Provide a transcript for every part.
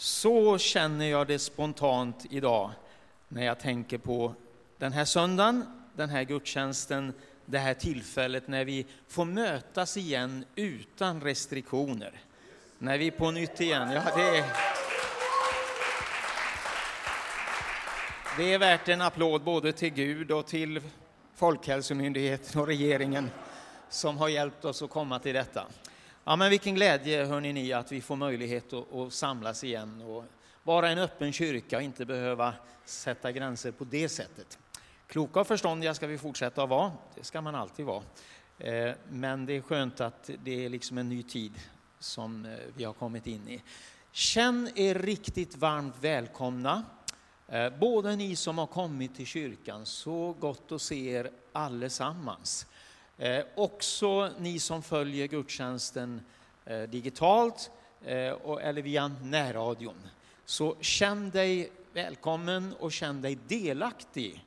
Så känner jag det spontant idag när jag tänker på den här söndagen, den här gudstjänsten, det här tillfället när vi får mötas igen utan restriktioner. När vi på nytt igen, ja det är... Det är värt en applåd både till Gud och till Folkhälsomyndigheten och regeringen som har hjälpt oss att komma till detta. Ja, men vilken glädje hörni ni att vi får möjlighet att, att samlas igen och vara en öppen kyrka och inte behöva sätta gränser på det sättet. Kloka och förståndiga ska vi fortsätta att vara, det ska man alltid vara. Eh, men det är skönt att det är liksom en ny tid som eh, vi har kommit in i. Känn er riktigt varmt välkomna, eh, både ni som har kommit till kyrkan, så gott att se er allesammans. Eh, också ni som följer gudstjänsten eh, digitalt eh, och, eller via närradion. Så känn dig välkommen och känn dig delaktig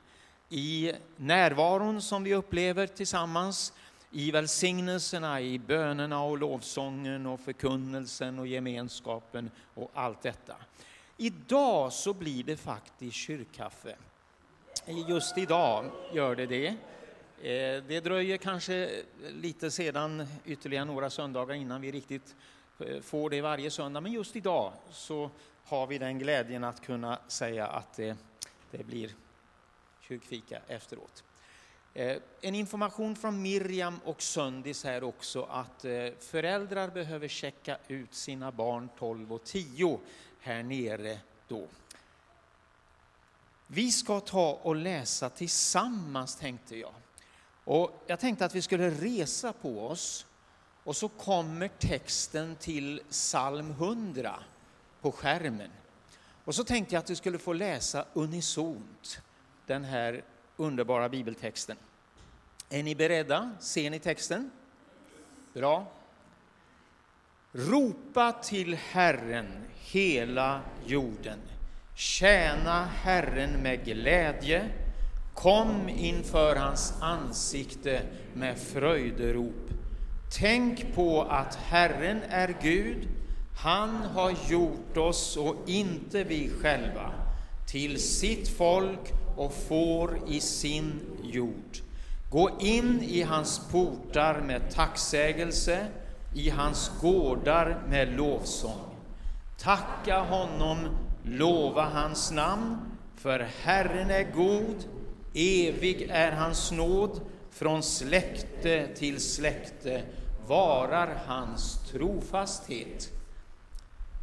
i närvaron som vi upplever tillsammans, i välsignelserna, i bönerna och lovsången och förkunnelsen och gemenskapen och allt detta. Idag så blir det faktiskt kyrkkaffe. Just idag gör det det. Eh, det dröjer kanske lite sedan, ytterligare några söndagar innan vi riktigt eh, får det varje söndag, men just idag så har vi den glädjen att kunna säga att det, det blir kyrkfika efteråt. Eh, en information från Miriam och Söndis här också att föräldrar behöver checka ut sina barn 12 och 10 här nere då. Vi ska ta och läsa tillsammans tänkte jag. Och jag tänkte att vi skulle resa på oss och så kommer texten till psalm 100 på skärmen. Och så tänkte jag att vi skulle få läsa unisont den här underbara bibeltexten. Är ni beredda? Ser ni texten? Bra. Ropa till Herren, hela jorden. Tjäna Herren med glädje Kom inför hans ansikte med fröjderop. Tänk på att Herren är Gud, han har gjort oss och inte vi själva till sitt folk och får i sin jord. Gå in i hans portar med tacksägelse, i hans gårdar med lovsång. Tacka honom, lova hans namn, för Herren är god, Evig är hans nåd, från släkte till släkte varar hans trofasthet.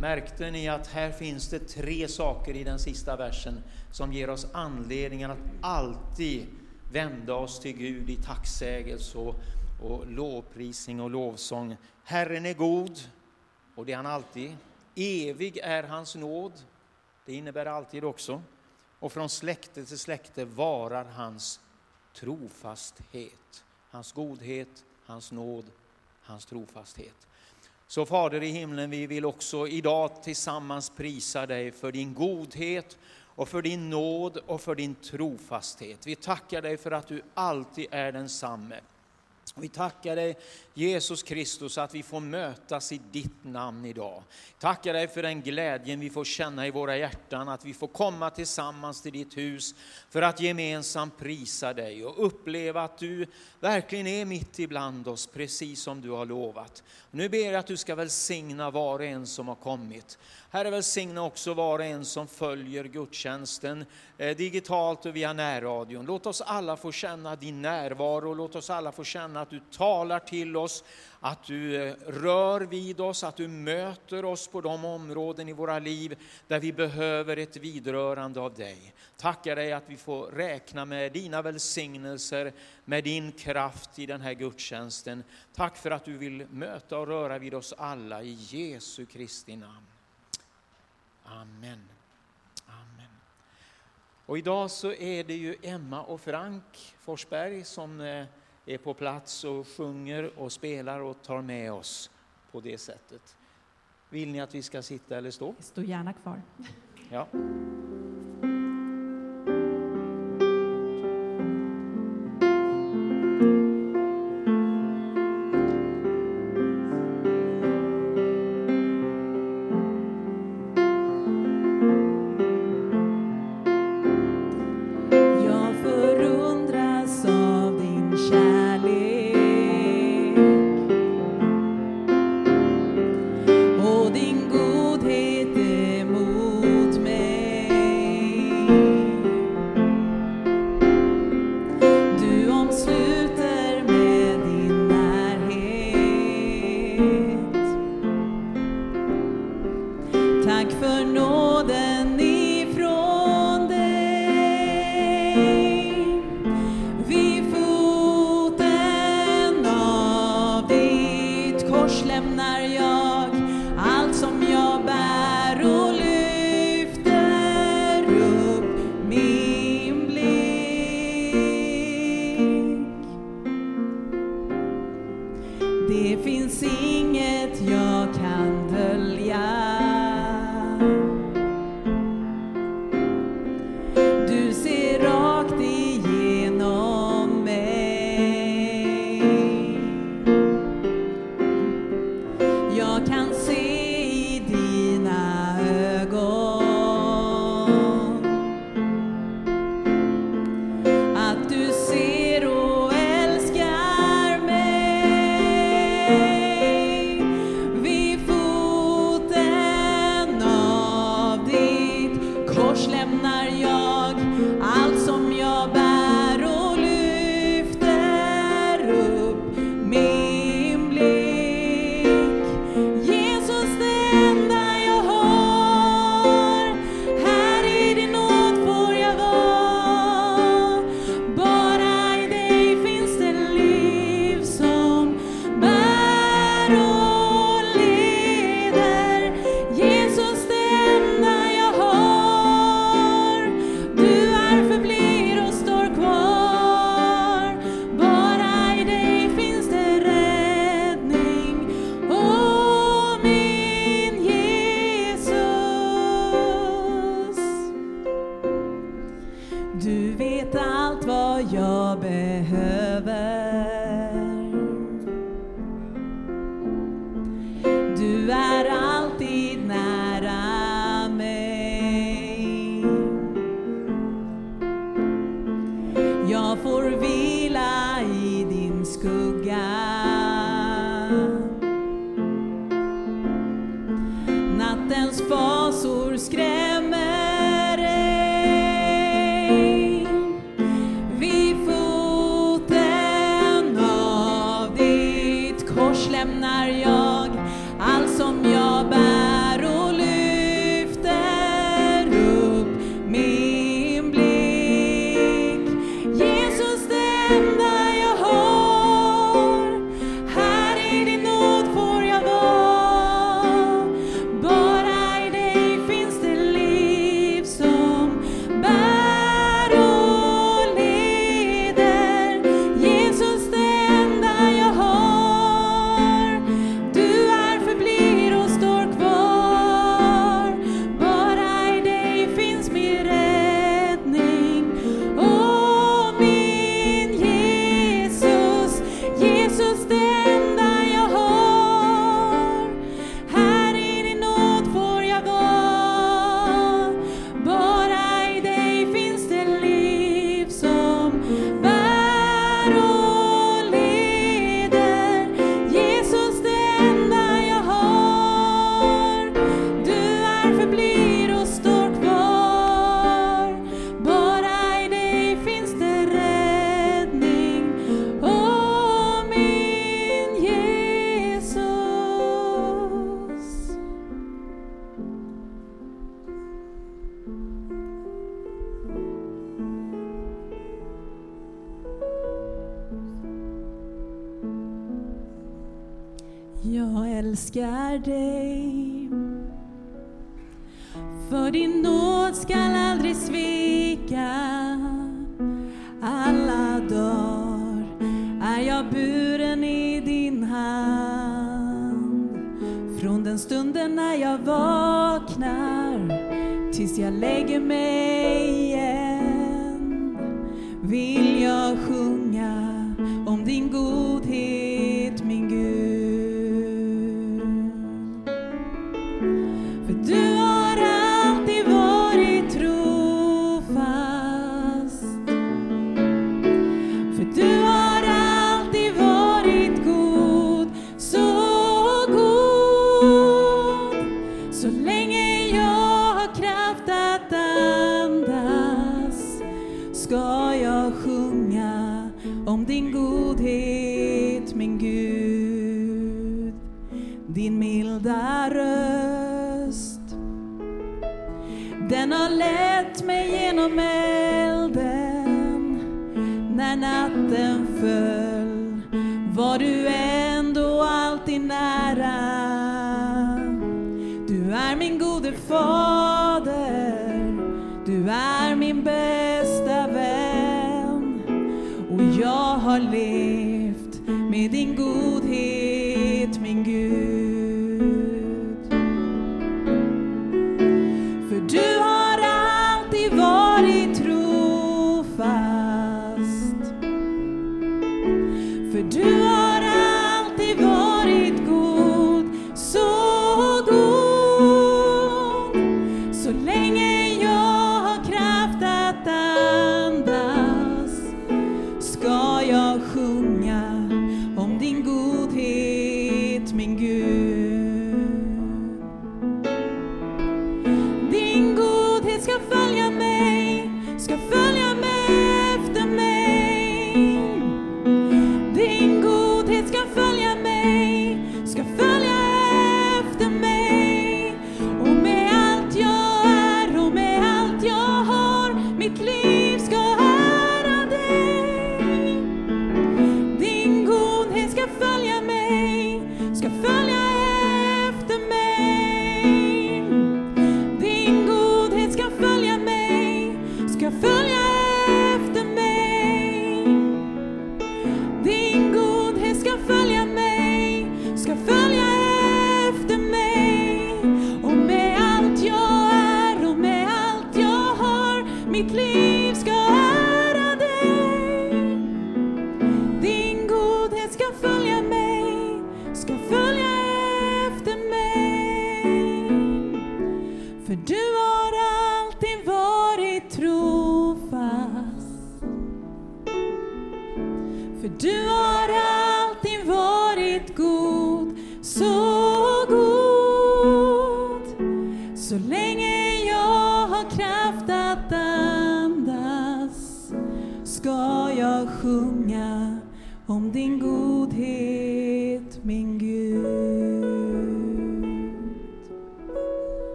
Märkte ni att här finns det tre saker i den sista versen som ger oss anledningen att alltid vända oss till Gud i tacksägelse och, och lovprisning och lovsång. Herren är god, och det är han alltid. Evig är hans nåd, det innebär alltid också och från släkte till släkte varar hans trofasthet, hans godhet, hans nåd, hans trofasthet. Så Fader i himlen, vi vill också idag tillsammans prisa dig för din godhet och för din nåd och för din trofasthet. Vi tackar dig för att du alltid är densamme. Vi tackar dig Jesus Kristus att vi får mötas i ditt namn idag. Tackar dig för den glädjen vi får känna i våra hjärtan, att vi får komma tillsammans till ditt hus för att gemensamt prisa dig och uppleva att du verkligen är mitt ibland oss, precis som du har lovat. Nu ber jag att du ska välsigna var och en som har kommit. Herre, välsigna också var och en som följer gudstjänsten eh, digitalt och via närradion. Låt oss alla få känna din närvaro, låt oss alla få känna att du talar till oss, att du eh, rör vid oss, att du möter oss på de områden i våra liv där vi behöver ett vidrörande av dig. Tackar dig att vi får räkna med dina välsignelser, med din kraft i den här gudstjänsten. Tack för att du vill möta och röra vid oss alla i Jesu Kristi namn. Amen. Amen. Och idag så är det ju Emma och Frank Forsberg som eh, är på plats och sjunger och spelar och tar med oss på det sättet. Vill ni att vi ska sitta eller stå? Stå gärna kvar. Ja.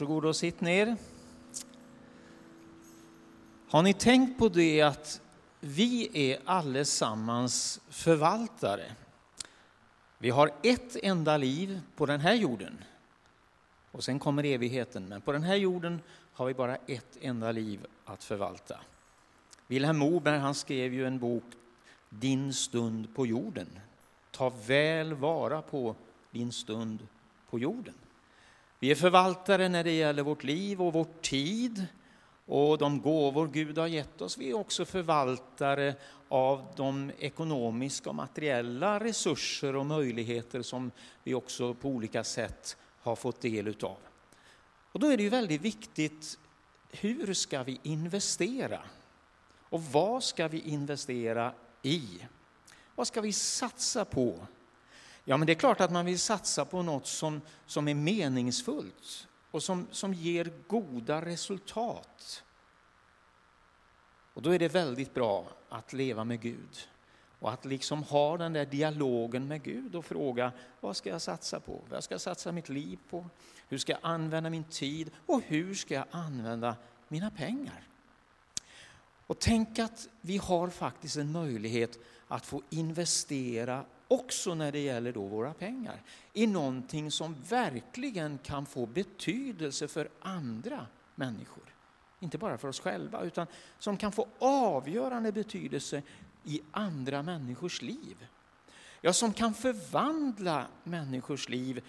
Varsågod och sitt ner. Har ni tänkt på det att vi är allesammans förvaltare? Vi har ett enda liv på den här jorden. Och sen kommer evigheten. Men på den här jorden har vi bara ett enda liv att förvalta. Vilhelm Moberg han skrev ju en bok, Din stund på jorden. Ta väl vara på din stund på jorden. Vi är förvaltare när det gäller vårt liv och vår tid och de gåvor Gud har gett oss. Vi är också förvaltare av de ekonomiska och materiella resurser och möjligheter som vi också på olika sätt har fått del utav. Och då är det ju väldigt viktigt, hur ska vi investera? Och vad ska vi investera i? Vad ska vi satsa på? Ja, men det är klart att man vill satsa på något som, som är meningsfullt och som, som ger goda resultat. Och då är det väldigt bra att leva med Gud och att liksom ha den där dialogen med Gud och fråga vad ska jag satsa på? Vad ska jag satsa mitt liv på? Hur ska jag använda min tid? Och hur ska jag använda mina pengar? Och tänk att vi har faktiskt en möjlighet att få investera också när det gäller då våra pengar i någonting som verkligen kan få betydelse för andra människor. Inte bara för oss själva, utan som kan få avgörande betydelse i andra människors liv. Ja, som kan förvandla människors liv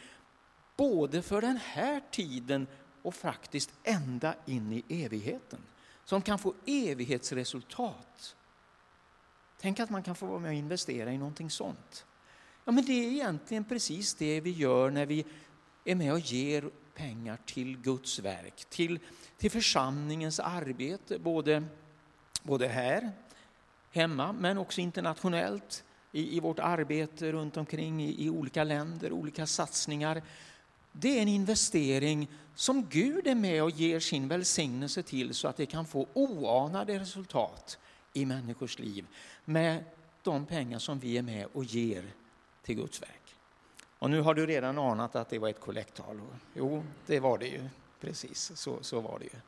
både för den här tiden och faktiskt ända in i evigheten. Som kan få evighetsresultat. Tänk att man kan få vara med och investera i någonting sånt. Ja, men det är egentligen precis det vi gör när vi är med och ger pengar till Guds verk, till, till församlingens arbete, både, både här hemma men också internationellt i, i vårt arbete runt omkring i, i olika länder, olika satsningar. det är en investering som Gud är med och ger sin välsignelse till så att det kan få oanade resultat i människors liv med de pengar som vi är med och ger till Guds verk. Och nu har du redan anat att det var ett kollekttal. Jo, det var det ju. Precis, så, så var det ju.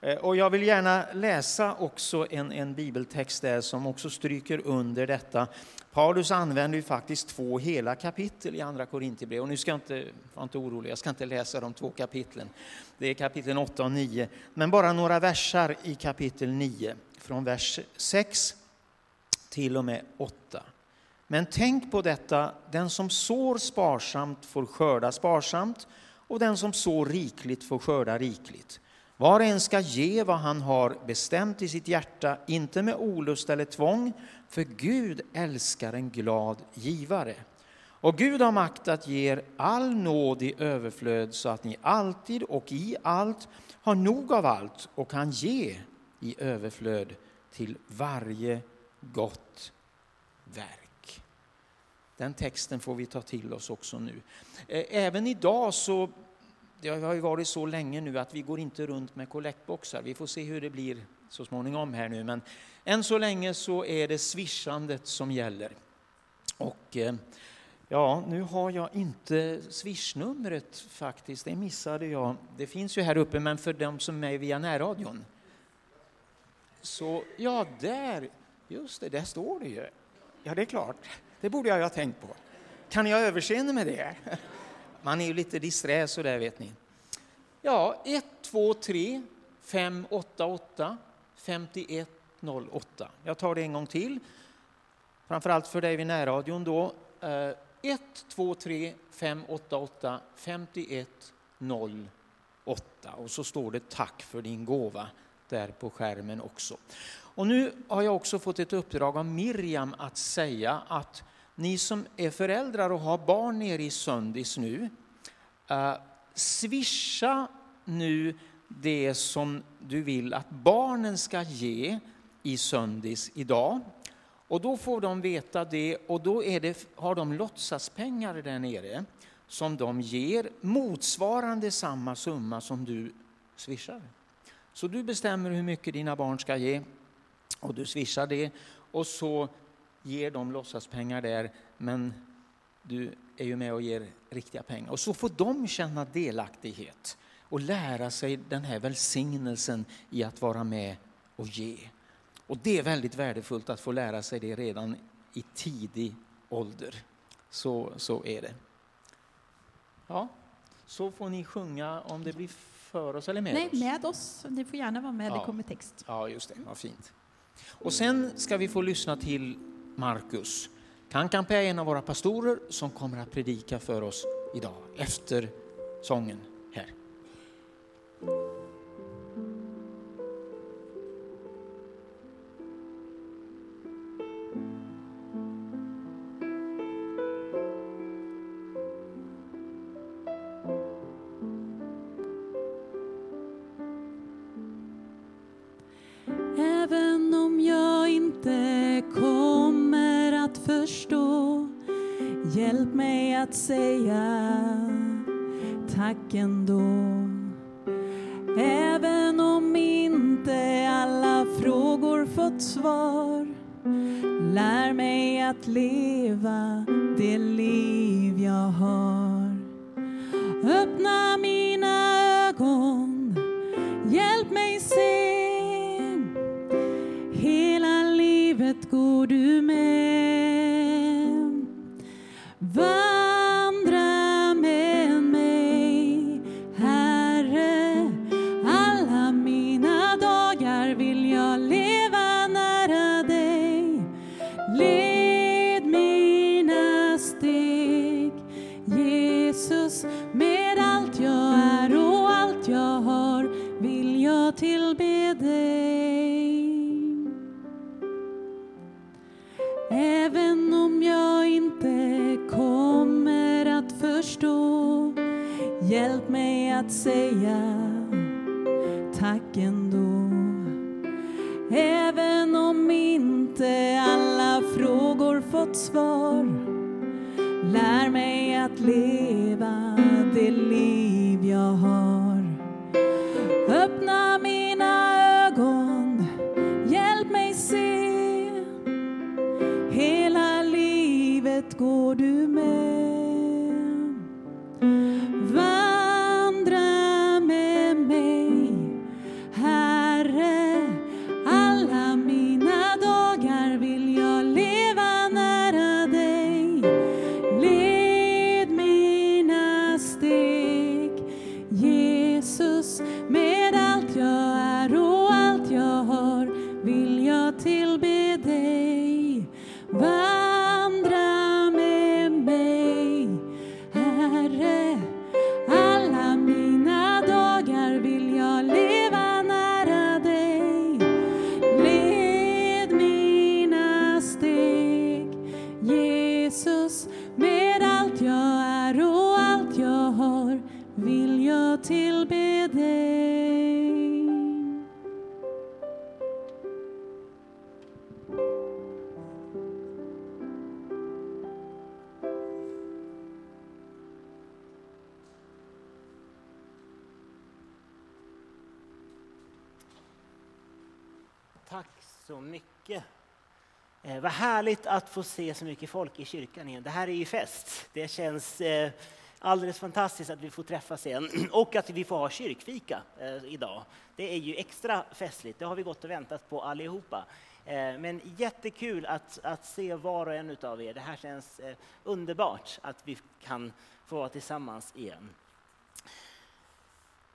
Eh, och jag vill gärna läsa också en, en bibeltext där som också stryker under detta. Paulus använder ju faktiskt två hela kapitel i Andra Korinthierbrevet. Och nu ska jag inte, var inte orolig, jag ska inte läsa de två kapitlen. Det är kapitel 8 och 9. Men bara några versar i kapitel 9, från vers 6 till och med 8. Men tänk på detta, den som sår sparsamt får skörda sparsamt och den som sår rikligt får skörda rikligt. Var och en ska ge vad han har bestämt i sitt hjärta, inte med olust eller tvång, för Gud älskar en glad givare. Och Gud har makt att ge er all nåd i överflöd så att ni alltid och i allt har nog av allt och kan ge i överflöd till varje gott verk. Den texten får vi ta till oss också nu. Eh, även idag så det har ju varit så länge nu att vi går inte runt med kollektboxar. Vi får se hur det blir så småningom här nu, men än så länge så är det swishandet som gäller. Och eh, ja, nu har jag inte swishnumret faktiskt, det missade jag. Det finns ju här uppe, men för de som är via närradion. Så ja, där, just det, där står det ju. Ja, det är klart, det borde jag ha tänkt på. Kan jag överseende med det? Man är ju lite disträ så där vet ni. Ja, 1, 2, 3, 5, 8, 8, 51, 0, 8. Jag tar det en gång till. Framförallt för dig vid närradion då. 1, 2, 3, 5, 8, 8, 51, 0, 8. Och så står det tack för din gåva där på skärmen också. Och nu har jag också fått ett uppdrag av Miriam att säga att ni som är föräldrar och har barn nere i Söndis nu, eh, swisha nu det som du vill att barnen ska ge i Söndis idag. Och då får de veta det och då det, har de låtsaspengar där nere som de ger motsvarande samma summa som du swishar. Så du bestämmer hur mycket dina barn ska ge och du swishar det och så ger de låtsaspengar där, men du är ju med och ger riktiga pengar. Och så får de känna delaktighet och lära sig den här välsignelsen i att vara med och ge. Och det är väldigt värdefullt att få lära sig det redan i tidig ålder. Så, så är det. Ja, så får ni sjunga om det blir för oss eller med Nej, oss. Nej, med oss. Ni får gärna vara med, ja. det kommer text. Ja, just det. Vad fint. Och sen ska vi få lyssna till Markus. Kankampe är en av våra pastorer som kommer att predika för oss idag efter sången Även om jag inte kommer att förstå Hjälp mig att säga tack ändå. Även om inte alla frågor fått svar Lär mig att leva det liv härligt att få se så mycket folk i kyrkan igen. Det här är ju fest. Det känns eh, alldeles fantastiskt att vi får träffas igen och att vi får ha kyrkfika eh, idag. Det är ju extra festligt. Det har vi gått och väntat på allihopa. Eh, men jättekul att, att se var och en av er. Det här känns eh, underbart att vi kan få vara tillsammans igen.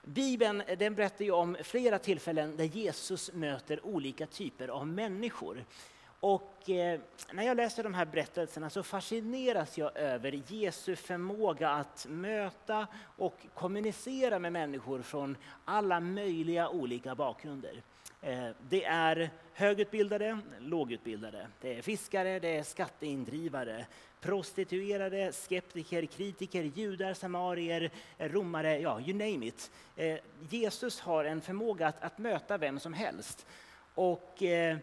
Bibeln eh, den berättar ju om flera tillfällen där Jesus möter olika typer av människor. Och eh, när jag läser de här berättelserna så fascineras jag över Jesu förmåga att möta och kommunicera med människor från alla möjliga olika bakgrunder. Eh, det är högutbildade, lågutbildade, det är fiskare, det är skatteindrivare, prostituerade, skeptiker, kritiker, judar, samarier, romare, ja, you name it. Eh, Jesus har en förmåga att, att möta vem som helst. Och eh,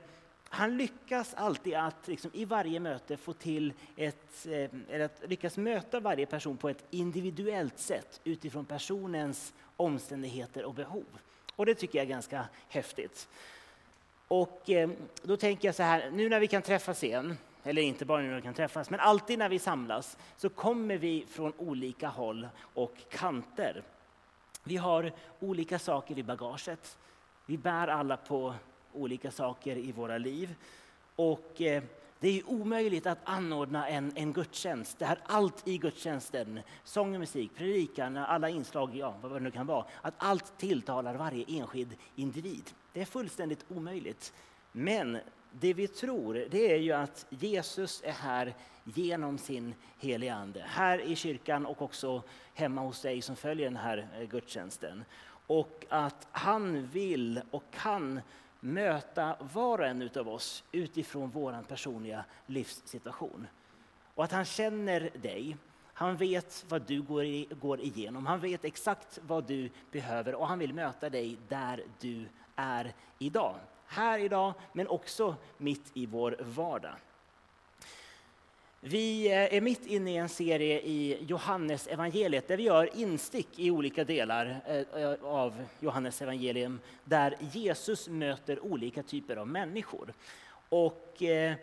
han lyckas alltid att liksom, i varje möte få till ett, eh, eller att lyckas möta varje person på ett individuellt sätt utifrån personens omständigheter och behov. Och det tycker jag är ganska häftigt. Och eh, då tänker jag så här, nu när vi kan träffas igen, eller inte bara nu när vi kan träffas, men alltid när vi samlas så kommer vi från olika håll och kanter. Vi har olika saker i bagaget. Vi bär alla på olika saker i våra liv. Och eh, det är omöjligt att anordna en, en gudstjänst där allt i gudstjänsten, sång och musik, predikan, alla inslag, ja, vad det nu kan vara, att allt tilltalar varje enskild individ. Det är fullständigt omöjligt. Men det vi tror, det är ju att Jesus är här genom sin heliga Ande. Här i kyrkan och också hemma hos dig som följer den här eh, gudstjänsten. Och att han vill och kan möta var och en av oss utifrån vår personliga livssituation. Och att han känner dig. Han vet vad du går, i, går igenom. Han vet exakt vad du behöver och han vill möta dig där du är idag. Här idag, men också mitt i vår vardag. Vi eh, är mitt inne i en serie i Johannes evangeliet där vi gör instick i olika delar eh, eh, av Johannes evangelium där Jesus möter olika typer av människor. Och eh,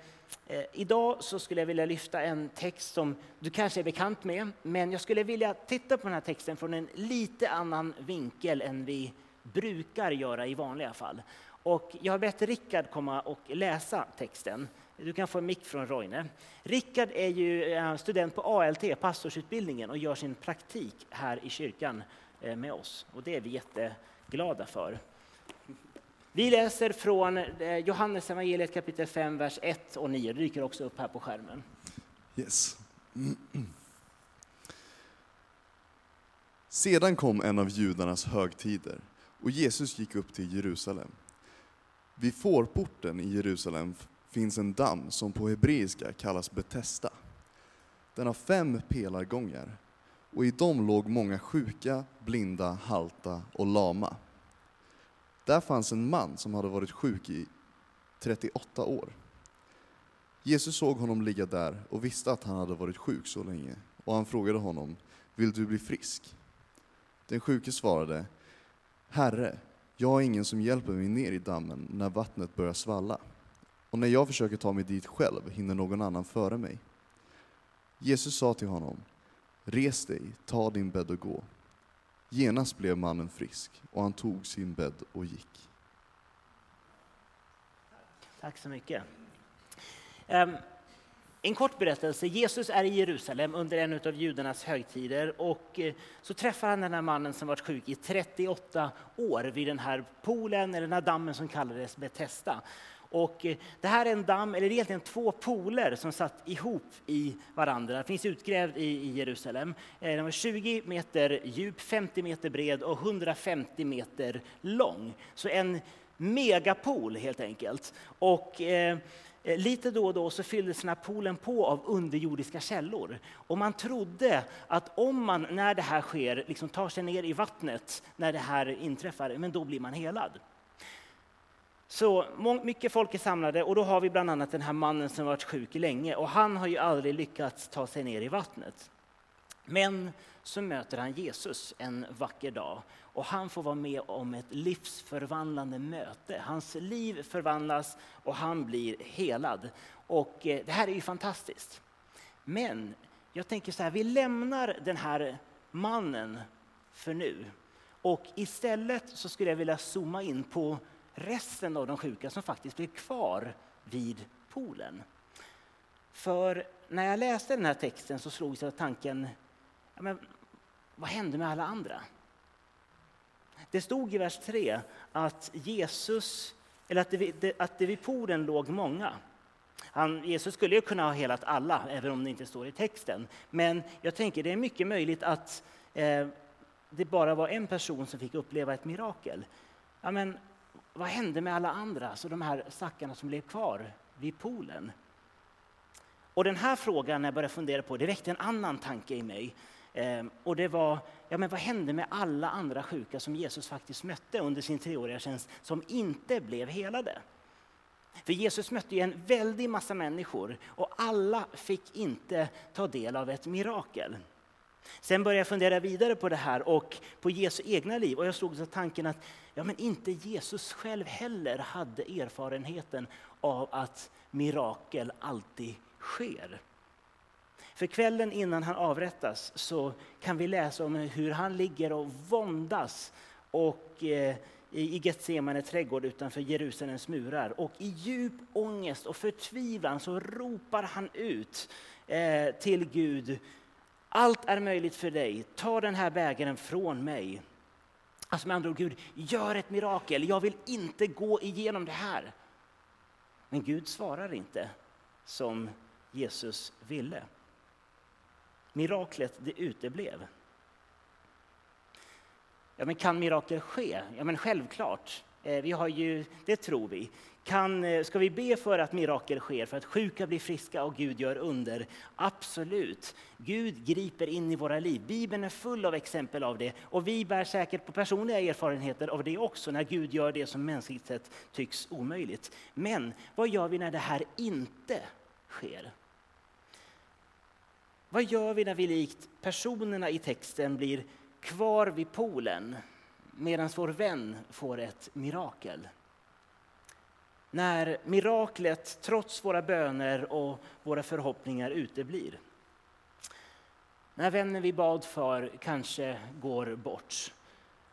idag så skulle jag vilja lyfta en text som du kanske är bekant med, men jag skulle vilja titta på den här texten från en lite annan vinkel än vi brukar göra i vanliga fall. Och jag har bett Rickard komma och läsa texten. Du kan få en mick från Roine. Rickard är ju eh, student på ALT, pastorsutbildningen, och gör sin praktik här i kyrkan eh, med oss. Och det är vi jätteglada för. Vi läser från eh, Johannes evangeliet kapitel 5, vers 1 och 9. Det dyker också upp här på skärmen. Yes. Sedan kom en av judarnas högtider och Jesus gick upp till Jerusalem. Vid fårporten i Jerusalem finns en damm som på hebreiska kallas Betesda. Den har fem pelargångar och i dem låg många sjuka, blinda, halta och lama. Där fanns en man som hade varit sjuk i 38 år. Jesus såg honom ligga där och visste att han hade varit sjuk så länge och han frågade honom, vill du bli frisk? Den sjuke svarade, Herre, jag har ingen som hjälper mig ner i dammen när vattnet börjar svalla. Och när jag försöker ta mig dit själv hinner någon annan före mig. Jesus sa till honom, Res dig, ta din bädd och gå. Genast blev mannen frisk, och han tog sin bädd och gick. Tack så mycket. Ehm, en kort berättelse. Jesus är i Jerusalem under en av judarnas högtider och eh, så träffar han den här mannen som varit sjuk i 38 år vid den här poolen, eller den här dammen som kallades Betesda. Och eh, det här är en damm, eller egentligen två poler som satt ihop i varandra. Den finns utgrävd i, i Jerusalem. Eh, den var 20 meter djup, 50 meter bred och 150 meter lång. Så en megapool helt enkelt. Och eh, lite då och då så fylldes den här poolen på av underjordiska källor. Och man trodde att om man när det här sker liksom tar sig ner i vattnet när det här inträffar, men då blir man helad. Så mycket folk är samlade och då har vi bland annat den här mannen som varit sjuk länge och han har ju aldrig lyckats ta sig ner i vattnet. Men så möter han Jesus en vacker dag och han får vara med om ett livsförvandlande möte. Hans liv förvandlas och han blir helad. Och eh, det här är ju fantastiskt. Men jag tänker så här, vi lämnar den här mannen för nu. Och istället så skulle jag vilja zooma in på resten av de sjuka som faktiskt blev kvar vid poolen. För när jag läste den här texten så slogs jag av tanken, ja men, vad hände med alla andra? Det stod i vers 3 att Jesus, eller att det, att det vid poolen låg många. Han, Jesus skulle ju kunna ha helat alla, även om det inte står i texten. Men jag tänker det är mycket möjligt att eh, det bara var en person som fick uppleva ett mirakel. Ja, men vad hände med alla andra, så de här stackarna som blev kvar vid poolen? Och den här frågan, när jag började fundera på det väckte en annan tanke i mig. Ehm, och det var, ja men vad hände med alla andra sjuka som Jesus faktiskt mötte under sin treåriga tjänst, som inte blev helade? För Jesus mötte ju en väldig massa människor och alla fick inte ta del av ett mirakel. Sen började jag fundera vidare på det här och på Jesu egna liv och jag slog tanken att ja, men inte Jesus själv heller hade erfarenheten av att mirakel alltid sker. För kvällen innan han avrättas så kan vi läsa om hur han ligger och våndas och, eh, i Getsemane trädgård utanför Jerusalems murar. Och i djup ångest och förtvivlan så ropar han ut eh, till Gud allt är möjligt för dig, ta den här bägaren från mig. Alltså med andra ord, Gud, gör ett mirakel, jag vill inte gå igenom det här. Men Gud svarar inte som Jesus ville. Miraklet, det uteblev. Ja, men kan mirakel ske? Ja, men självklart. Eh, vi har ju, det tror vi. Kan, eh, ska vi be för att mirakel sker, för att sjuka blir friska och Gud gör under? Absolut. Gud griper in i våra liv. Bibeln är full av exempel av det och vi bär säkert på personliga erfarenheter av det också när Gud gör det som mänskligt sett tycks omöjligt. Men vad gör vi när det här inte sker? Vad gör vi när vi likt personerna i texten blir kvar vid poolen medan vår vän får ett mirakel? När miraklet, trots våra böner och våra förhoppningar, uteblir. När vännen vi bad för kanske går bort.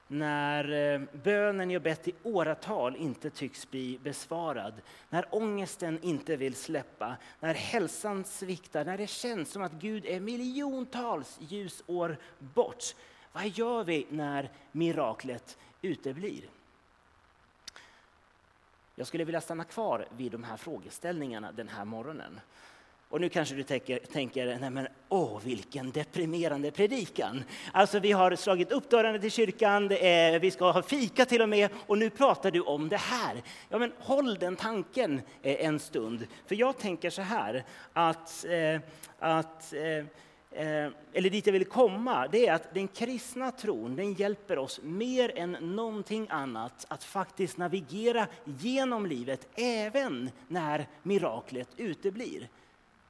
När eh, bönen jag bett i åratal inte tycks bli besvarad. När ångesten inte vill släppa. När hälsan sviktar. När det känns som att Gud är miljontals ljusår bort. Vad gör vi när miraklet uteblir? Jag skulle vilja stanna kvar vid de här frågeställningarna den här morgonen. Och nu kanske du tänker, tänker nej men åh vilken deprimerande predikan. Alltså vi har slagit upp dörrarna till kyrkan, är, vi ska ha fika till och med och nu pratar du om det här. Ja men håll den tanken eh, en stund. För jag tänker så här att, eh, att eh, Eh, eller dit jag vill komma, det är att den kristna tron den hjälper oss mer än någonting annat att faktiskt navigera genom livet även när miraklet uteblir.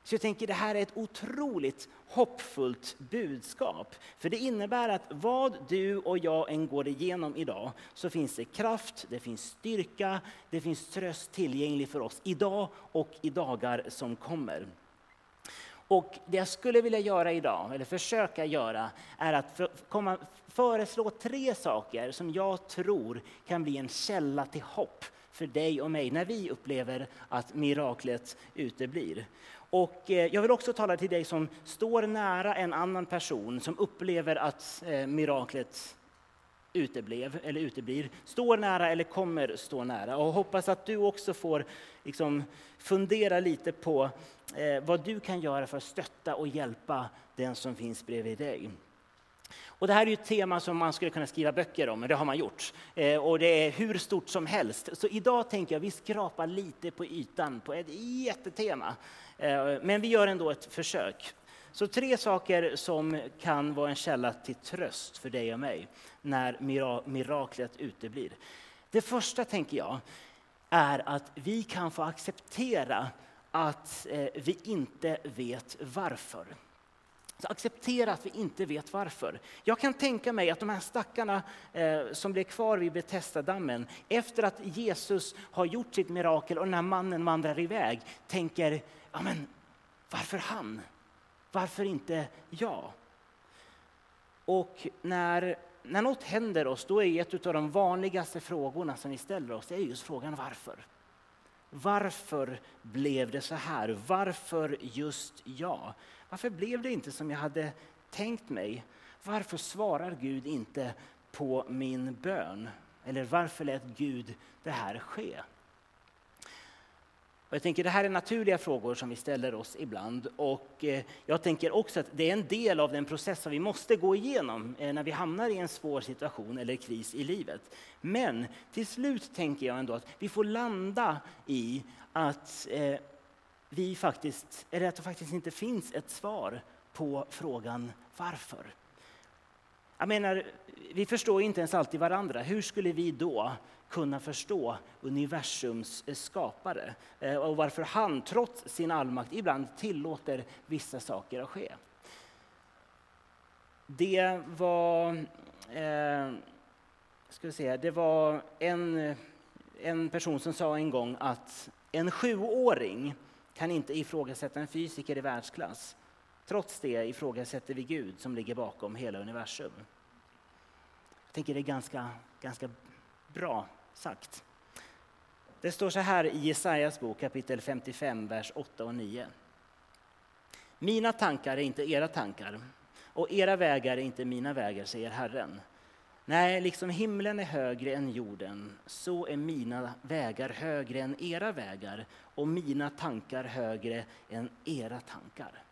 Så jag tänker det här är ett otroligt hoppfullt budskap. För det innebär att vad du och jag än går igenom idag så finns det kraft, det finns styrka, det finns tröst tillgänglig för oss idag och i dagar som kommer. Och det jag skulle vilja göra idag, eller försöka göra, är att komma, föreslå tre saker som jag tror kan bli en källa till hopp för dig och mig när vi upplever att miraklet uteblir. Och eh, jag vill också tala till dig som står nära en annan person som upplever att eh, miraklet uteblev eller uteblir, står nära eller kommer stå nära. Och hoppas att du också får liksom, fundera lite på eh, vad du kan göra för att stötta och hjälpa den som finns bredvid dig. Och det här är ett tema som man skulle kunna skriva böcker om, men det har man gjort. Eh, och det är hur stort som helst. Så idag tänker jag vi skrapar lite på ytan på ett jättetema. Eh, men vi gör ändå ett försök. Så tre saker som kan vara en källa till tröst för dig och mig när miraklet uteblir. Det första tänker jag är att vi kan få acceptera att eh, vi inte vet varför. Så acceptera att vi inte vet varför. Jag kan tänka mig att de här stackarna eh, som blev kvar vid Betesda-dammen efter att Jesus har gjort sitt mirakel och den här mannen vandrar iväg tänker, ja men varför han? Varför inte jag? Och när, när något händer oss, då är ett av de vanligaste frågorna som vi ställer oss, det är just frågan varför. Varför blev det så här? Varför just jag? Varför blev det inte som jag hade tänkt mig? Varför svarar Gud inte på min bön? Eller varför lät Gud det här ske? Och jag tänker Det här är naturliga frågor som vi ställer oss ibland. Och eh, jag tänker också att det är en del av den process som vi måste gå igenom eh, när vi hamnar i en svår situation eller kris i livet. Men till slut tänker jag ändå att vi får landa i att eh, vi faktiskt, eller att det faktiskt inte finns ett svar på frågan varför. Jag menar, vi förstår inte ens alltid varandra. Hur skulle vi då kunna förstå universums eh, skapare eh, och varför han trots sin allmakt ibland tillåter vissa saker att ske? Det var, eh, ska vi se, det var en, en person som sa en gång att en sjuåring kan inte ifrågasätta en fysiker i världsklass. Trots det ifrågasätter vi Gud som ligger bakom hela universum. Jag tänker det är ganska, ganska bra sagt. Det står så här i Jesajas bok kapitel 55, vers 8 och 9. Mina tankar är inte era tankar och era vägar är inte mina vägar, säger Herren. Nej, liksom himlen är högre än jorden, så är mina vägar högre än era vägar och mina tankar högre än era tankar.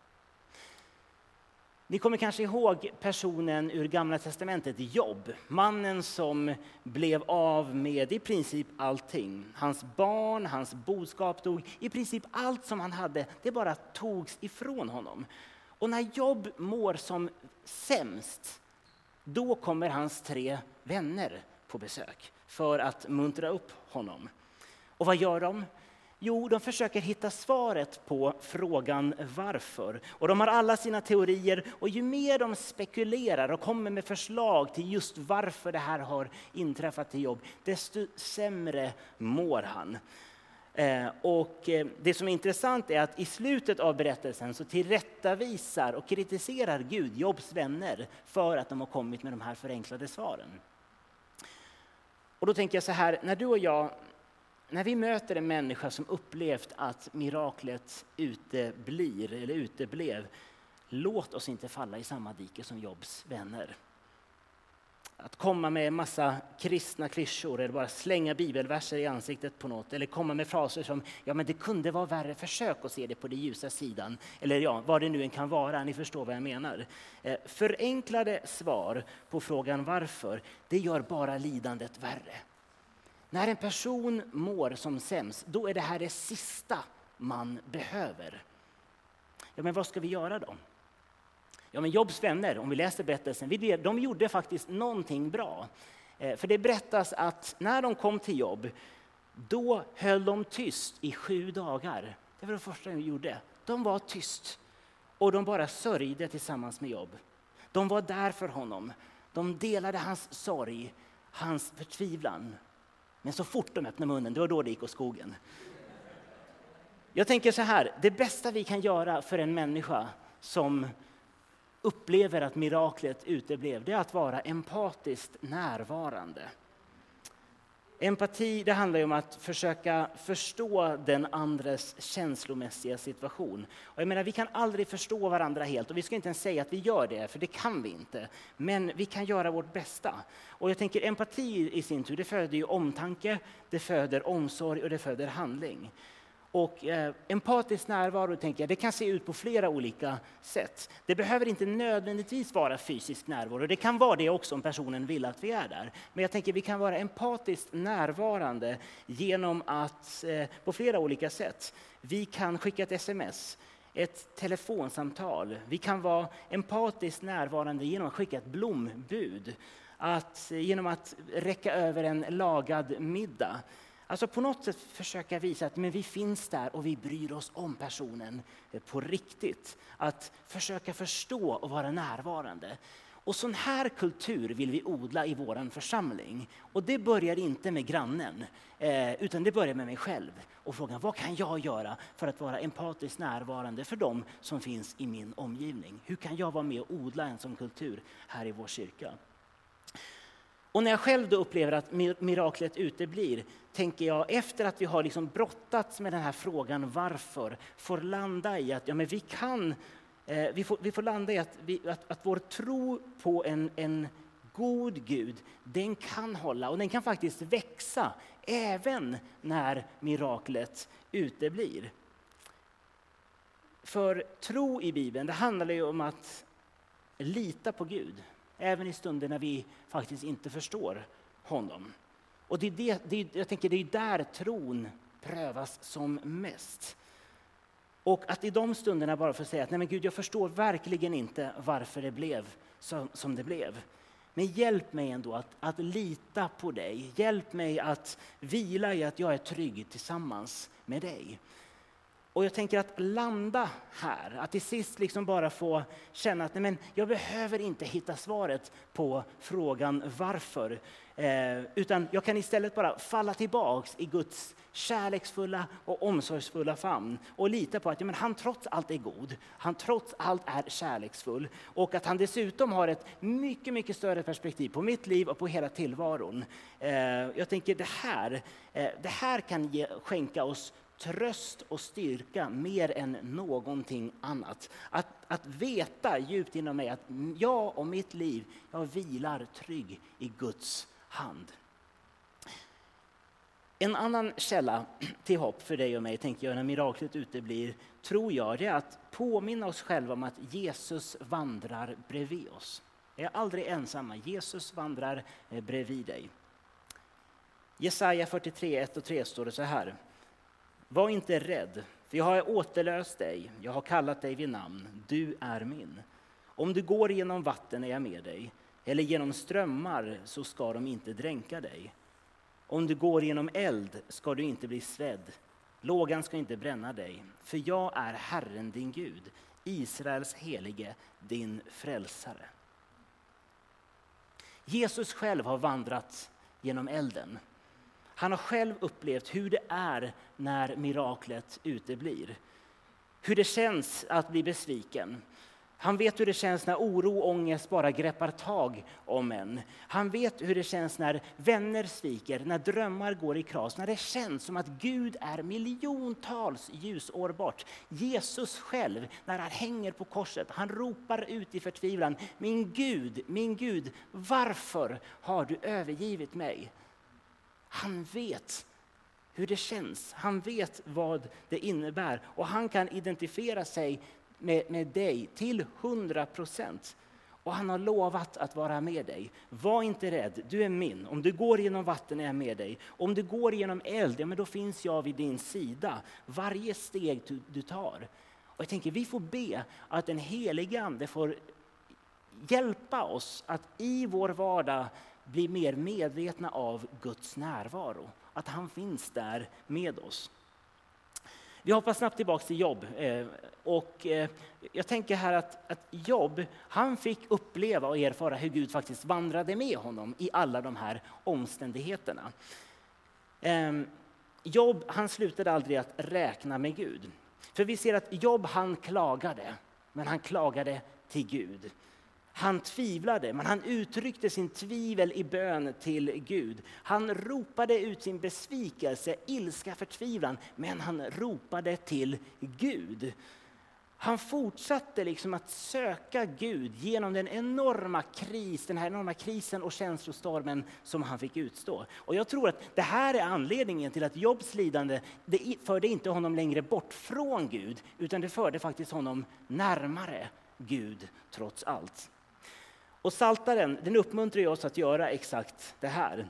Ni kommer kanske ihåg personen ur Gamla testamentet, Jobb. Mannen som blev av med i princip allting. Hans barn, hans boskap dog. I princip allt som han hade, det bara togs ifrån honom. Och när Jobb mår som sämst, då kommer hans tre vänner på besök för att muntra upp honom. Och vad gör de? Jo, de försöker hitta svaret på frågan varför. Och de har alla sina teorier och ju mer de spekulerar och kommer med förslag till just varför det här har inträffat i jobb, desto sämre mår han. Eh, och eh, det som är intressant är att i slutet av berättelsen så tillrättavisar och kritiserar Gud Jobs vänner för att de har kommit med de här förenklade svaren. Och då tänker jag så här, när du och jag när vi möter en människa som upplevt att miraklet uteblir eller uteblev, låt oss inte falla i samma dike som Jobs vänner. Att komma med massa kristna klyschor eller bara slänga bibelverser i ansiktet på något eller komma med fraser som ja men det kunde vara värre, försök att se det på den ljusa sidan. Eller ja, vad det nu än kan vara, ni förstår vad jag menar. Eh, förenklade svar på frågan varför, det gör bara lidandet värre. När en person mår som sämst, då är det här det sista man behöver. Ja, men vad ska vi göra då? Ja, men Jobs vänner, om vi läser berättelsen, de gjorde faktiskt någonting bra. Eh, för det berättas att när de kom till Jobb, då höll de tyst i sju dagar. Det var det första de gjorde. De var tyst och de bara sörjde tillsammans med Jobb. De var där för honom. De delade hans sorg, hans förtvivlan. Men så fort de öppnade munnen, det var då det gick åt skogen. Jag tänker så här, det bästa vi kan göra för en människa som upplever att miraklet uteblev, det är att vara empatiskt närvarande. Empati det handlar ju om att försöka förstå den andres känslomässiga situation. Och jag menar, vi kan aldrig förstå varandra helt och vi ska inte ens säga att vi gör det, för det kan vi inte. Men vi kan göra vårt bästa. Och jag tänker empati i sin tur, det föder ju omtanke, det föder omsorg och det föder handling. Och eh, empatisk närvaro tänker jag, det kan se ut på flera olika sätt. Det behöver inte nödvändigtvis vara fysisk närvaro. Det kan vara det också om personen vill att vi är där. Men jag tänker vi kan vara empatiskt närvarande genom att, eh, på flera olika sätt. Vi kan skicka ett sms, ett telefonsamtal. Vi kan vara empatiskt närvarande genom att skicka ett blombud. Att, genom att räcka över en lagad middag. Alltså på något sätt försöka visa att men vi finns där och vi bryr oss om personen eh, på riktigt. Att försöka förstå och vara närvarande. Och sån här kultur vill vi odla i vår församling. Och det börjar inte med grannen, eh, utan det börjar med mig själv. Och frågan, vad kan jag göra för att vara empatiskt närvarande för dem som finns i min omgivning? Hur kan jag vara med och odla en sån kultur här i vår kyrka? Och när jag själv då upplever att miraklet uteblir, tänker jag efter att vi har liksom brottats med den här frågan varför, får landa i att ja, men vi kan, eh, vi, får, vi får landa i att, vi, att, att vår tro på en, en god Gud, den kan hålla och den kan faktiskt växa även när miraklet uteblir. För tro i Bibeln, det handlar ju om att lita på Gud. Även i stunder när vi faktiskt inte förstår honom. Och det är det, det är, jag tänker det är där tron prövas som mest. Och att i de stunderna bara få säga att nej men Gud, jag förstår verkligen inte varför det blev som, som det blev. Men hjälp mig ändå att, att lita på dig. Hjälp mig att vila i att jag är trygg tillsammans med dig. Och jag tänker att landa här, att till sist liksom bara få känna att nej men, jag behöver inte hitta svaret på frågan varför. Eh, utan jag kan istället bara falla tillbaks i Guds kärleksfulla och omsorgsfulla famn och lita på att ja, men han trots allt är god, han trots allt är kärleksfull och att han dessutom har ett mycket, mycket större perspektiv på mitt liv och på hela tillvaron. Eh, jag tänker det här, eh, det här kan ge, skänka oss tröst och styrka mer än någonting annat. Att, att veta djupt inom mig att jag och mitt liv, jag vilar trygg i Guds hand. En annan källa till hopp för dig och mig, tänker jag, när miraklet uteblir, tror jag, det är att påminna oss själva om att Jesus vandrar bredvid oss. Jag är aldrig ensamma, Jesus vandrar eh, bredvid dig. Jesaja 43, 1 och 3 står det så här. Var inte rädd, för jag har återlöst dig, jag har kallat dig vid namn, du är min. Om du går genom vatten är jag med dig, eller genom strömmar så ska de inte dränka dig. Om du går genom eld ska du inte bli svedd, lågan ska inte bränna dig, för jag är Herren din Gud, Israels helige, din frälsare. Jesus själv har vandrat genom elden. Han har själv upplevt hur det är när miraklet uteblir. Hur det känns att bli besviken. Han vet hur det känns när oro och ångest bara greppar tag om en. Han vet hur det känns när vänner sviker, när drömmar går i kras, när det känns som att Gud är miljontals ljusår bort. Jesus själv, när han hänger på korset, han ropar ut i förtvivlan. Min Gud, min Gud, varför har du övergivit mig? Han vet hur det känns. Han vet vad det innebär och han kan identifiera sig med, med dig till hundra procent. Och han har lovat att vara med dig. Var inte rädd, du är min. Om du går genom vatten är jag med dig. Om du går genom eld, ja, men då finns jag vid din sida. Varje steg du, du tar. Och jag tänker, vi får be att den helige Ande får hjälpa oss att i vår vardag bli mer medvetna av Guds närvaro. Att han finns där med oss. Vi hoppar snabbt tillbaka till Jobb. Eh, och eh, jag tänker här att, att Jobb, han fick uppleva och erfara hur Gud faktiskt vandrade med honom i alla de här omständigheterna. Ehm, Jobb, han slutade aldrig att räkna med Gud. För vi ser att Jobb, han klagade, men han klagade till Gud. Han tvivlade, men han uttryckte sin tvivel i bön till Gud. Han ropade ut sin besvikelse, ilska, förtvivlan, men han ropade till Gud. Han fortsatte liksom att söka Gud genom den enorma kris, den här enorma krisen och känslostormen som han fick utstå. Och jag tror att det här är anledningen till att Jobs lidande, det förde inte honom längre bort från Gud, utan det förde faktiskt honom närmare Gud trots allt. Och Saltaren, den uppmuntrar oss att göra exakt det här.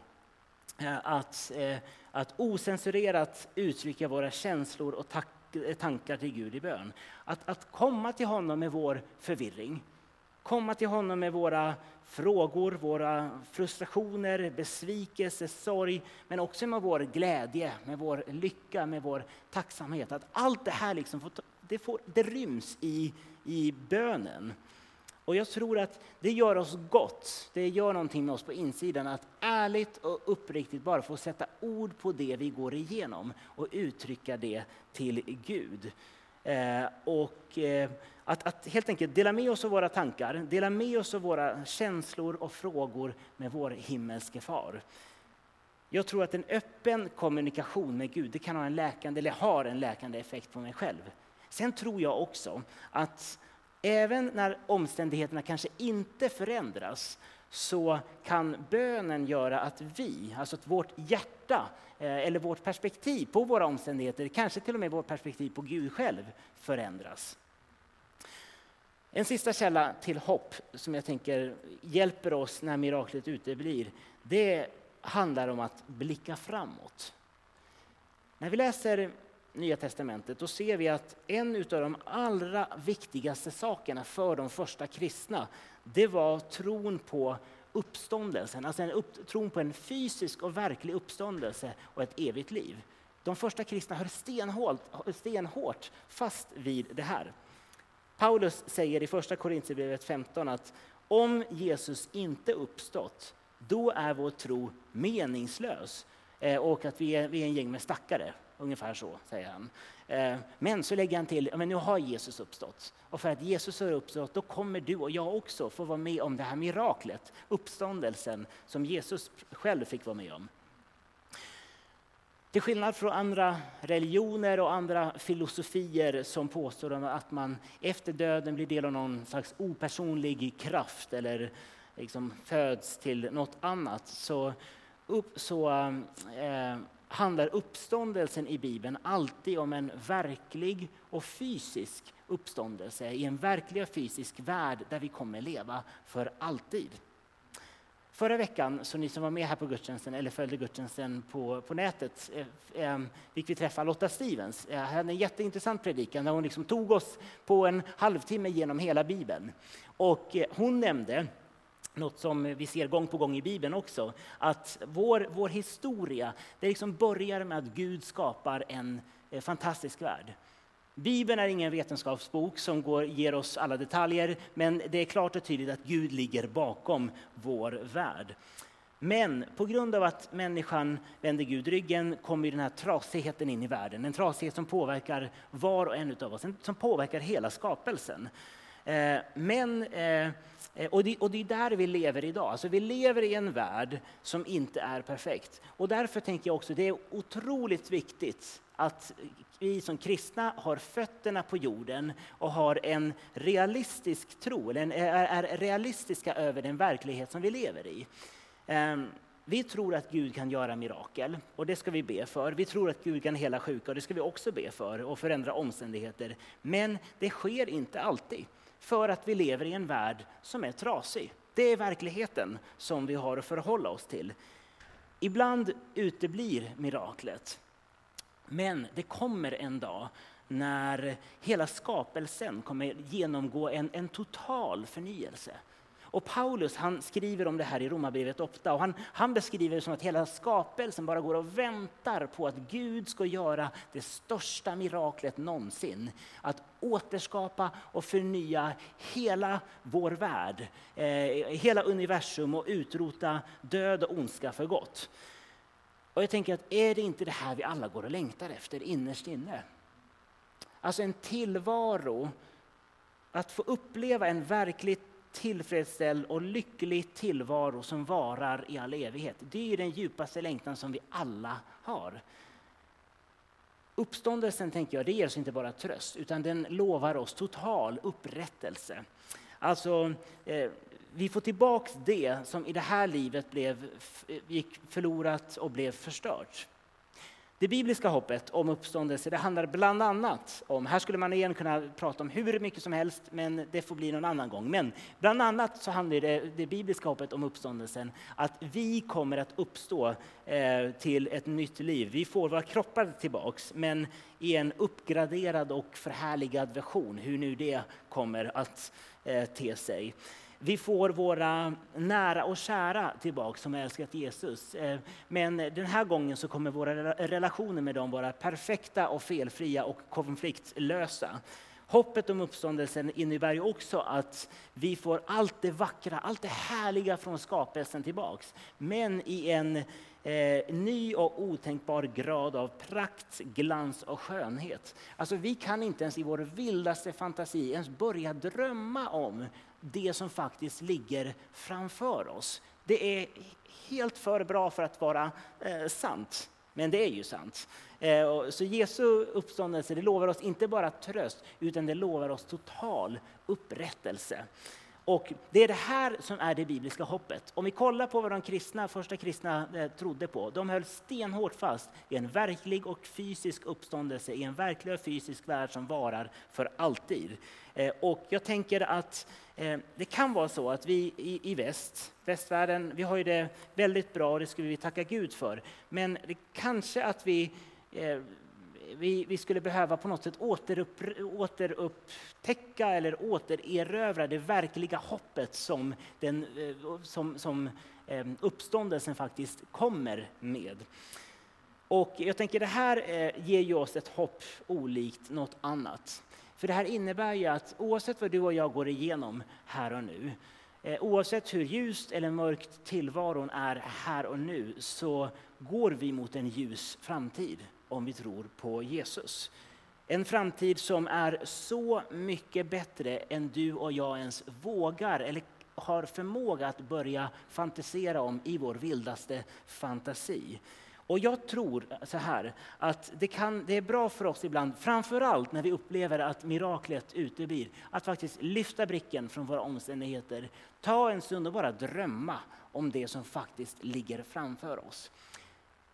Eh, att, eh, att osensurerat uttrycka våra känslor och eh, tankar till Gud i bön. Att, att komma till honom med vår förvirring. Komma till honom med våra frågor, våra frustrationer, besvikelse, sorg, men också med vår glädje, med vår lycka, med vår tacksamhet. Att allt det här liksom får, det, får, det ryms i, i bönen. Och jag tror att det gör oss gott, det gör någonting med oss på insidan att ärligt och uppriktigt bara få sätta ord på det vi går igenom och uttrycka det till Gud. Eh, och eh, att, att helt enkelt dela med oss av våra tankar, dela med oss av våra känslor och frågor med vår himmelske far. Jag tror att en öppen kommunikation med Gud det kan ha en läkande, eller har en läkande effekt på mig själv. Sen tror jag också att även när omständigheterna kanske inte förändras så kan bönen göra att vi, alltså att vårt hjärta eh, eller vårt perspektiv på våra omständigheter, kanske till och med vårt perspektiv på Gud själv förändras. En sista källa till hopp som jag tänker hjälper oss när miraklet uteblir, det handlar om att blicka framåt. När vi läser Nya Testamentet då ser vi att en av de allra viktigaste sakerna för de första kristna, det var tron på uppståndelsen, alltså en upp, tron på en fysisk och verklig uppståndelse och ett evigt liv. De första kristna höll stenhårt, stenhårt fast vid det här. Paulus säger i första Korintierbrevet 15 att om Jesus inte uppstått, då är vår tro meningslös eh, och att vi är, vi är en gäng med stackare. Ungefär så säger han. Eh, men så lägger han till, men nu har Jesus uppstått. Och för att Jesus har uppstått, då kommer du och jag också få vara med om det här miraklet, uppståndelsen, som Jesus själv fick vara med om. Till skillnad från andra religioner och andra filosofier som påstår att man efter döden blir del av någon slags opersonlig kraft eller liksom föds till något annat så, upp, så eh, handlar uppståndelsen i Bibeln alltid om en verklig och fysisk uppståndelse i en verklig och fysisk värld där vi kommer leva för alltid. Förra veckan, så ni som var med här på gudstjänsten eller följde gudstjänsten på, på nätet, eh, eh fick vi träffa Lotta Stevens. Eh, hade en jätteintressant predikan där hon liksom tog oss på en halvtimme genom hela Bibeln. Och eh, hon nämnde något som vi ser gång på gång i Bibeln också, att vår, vår historia, det liksom börjar med att Gud skapar en eh, fantastisk värld. Bibeln är ingen vetenskapsbok som går, ger oss alla detaljer, men det är klart och tydligt att Gud ligger bakom vår värld. Men på grund av att människan vänder Gud ryggen kommer den här trasigheten in i världen. En trasighet som påverkar var och en av oss, som påverkar hela skapelsen. Eh, men, eh, Eh, och det, och det är där vi lever idag. Alltså vi lever i en värld som inte är perfekt. Och därför tänker jag också att det är otroligt viktigt att vi som kristna har fötterna på jorden och har en realistisk tro, eller en, är, är realistiska över den verklighet som vi lever i. Um, Vi tror att Gud kan göra mirakel och det ska vi be för. Vi tror att Gud kan hela sjuka och det ska vi också be för och förändra omständigheter. Men det sker inte alltid för att vi lever i en värld som är trasig. Det är verkligheten som vi har att förhålla oss till. Ibland uteblir miraklet. Men det kommer en dag när hela skapelsen kommer genomgå en, en total förnyelse. Och Paulus han skriver om det här i Romarbrevet 8 och han, han beskriver det som att hela skapelsen bara går och väntar på att Gud ska göra det största miraklet någonsin. Att återskapa och förnya hela vår värld, eh, hela universum och utrota död och ondska för gott. Och jag tänker att är det inte det här vi alla går och längtar efter innerst inne? Alltså en tillvaro, att få uppleva en verkligt tillfredsställd och lycklig tillvaro som varar i all evighet. Det är den djupaste längtan som vi alla har. Uppståndelsen tänker jag, det ger oss inte bara tröst, utan den lovar oss total upprättelse. Alltså, eh, vi får tillbaks det som i det här livet blev, gick förlorat och blev förstört. Det bibliska hoppet om uppståndelse det handlar bland annat om, här skulle man igen kunna prata om hur mycket som helst, men det får bli någon annan gång. Men bland annat så handlar det, det bibliska hoppet om uppståndelsen att vi kommer att uppstå eh, till ett nytt liv. Vi får våra kroppar tillbaks, men i en uppgraderad och förhärligad version, hur nu det kommer att eh, te sig. Vi får våra nära och kära tillbaka som har älskat Jesus. Eh, men den här gången så kommer våra relationer med dem vara perfekta och felfria och konfliktlösa. Hoppet om uppståndelsen innebär ju också att vi får allt det vackra, allt det härliga från skapelsen tillbaks. Men i en eh, ny och otänkbar grad av prakt, glans och skönhet. Alltså vi kan inte ens i vår vildaste fantasi ens börja drömma om det som faktiskt ligger framför oss. Det är helt för bra för att vara eh, sant, men det är ju sant. Eh, så Jesu uppståndelse det lovar oss inte bara tröst, utan det lovar oss total upprättelse. Och det är det här som är det bibliska hoppet. Om vi kollar på vad de kristna, första kristna eh, trodde på. De höll stenhårt fast i en verklig och fysisk uppståndelse i en verklig och fysisk värld som varar för alltid. Eh, och jag tänker att Eh, det kan vara så att vi i, väst, västvärlden, vi har ju det väldigt bra och det skulle vi tacka Gud för. Men det kanske att vi eh, vi, vi, skulle behöva på något sätt återupp, återupptäcka eller återerövra det verkliga hoppet som, den, eh, som, som uppståndelsen faktiskt kommer med. Och jag tänker det här ger ju oss ett hopp olikt något annat. För det här innebär ju att oavsett vad du och jag går igenom här och nu, eh, oavsett hur ljust eller mörkt tillvaron är här och nu, så går vi mot en ljus framtid om vi tror på Jesus. En framtid som är så mycket bättre än du och jag ens vågar eller har förmåga att börja fantisera om i vår vildaste fantasi. Och jag tror så här, att det, kan, det är bra för oss ibland, framförallt när vi upplever att miraklet uteblir, att faktiskt lyfta blicken från våra omständigheter, ta en stund och bara drömma om det som faktiskt ligger framför oss.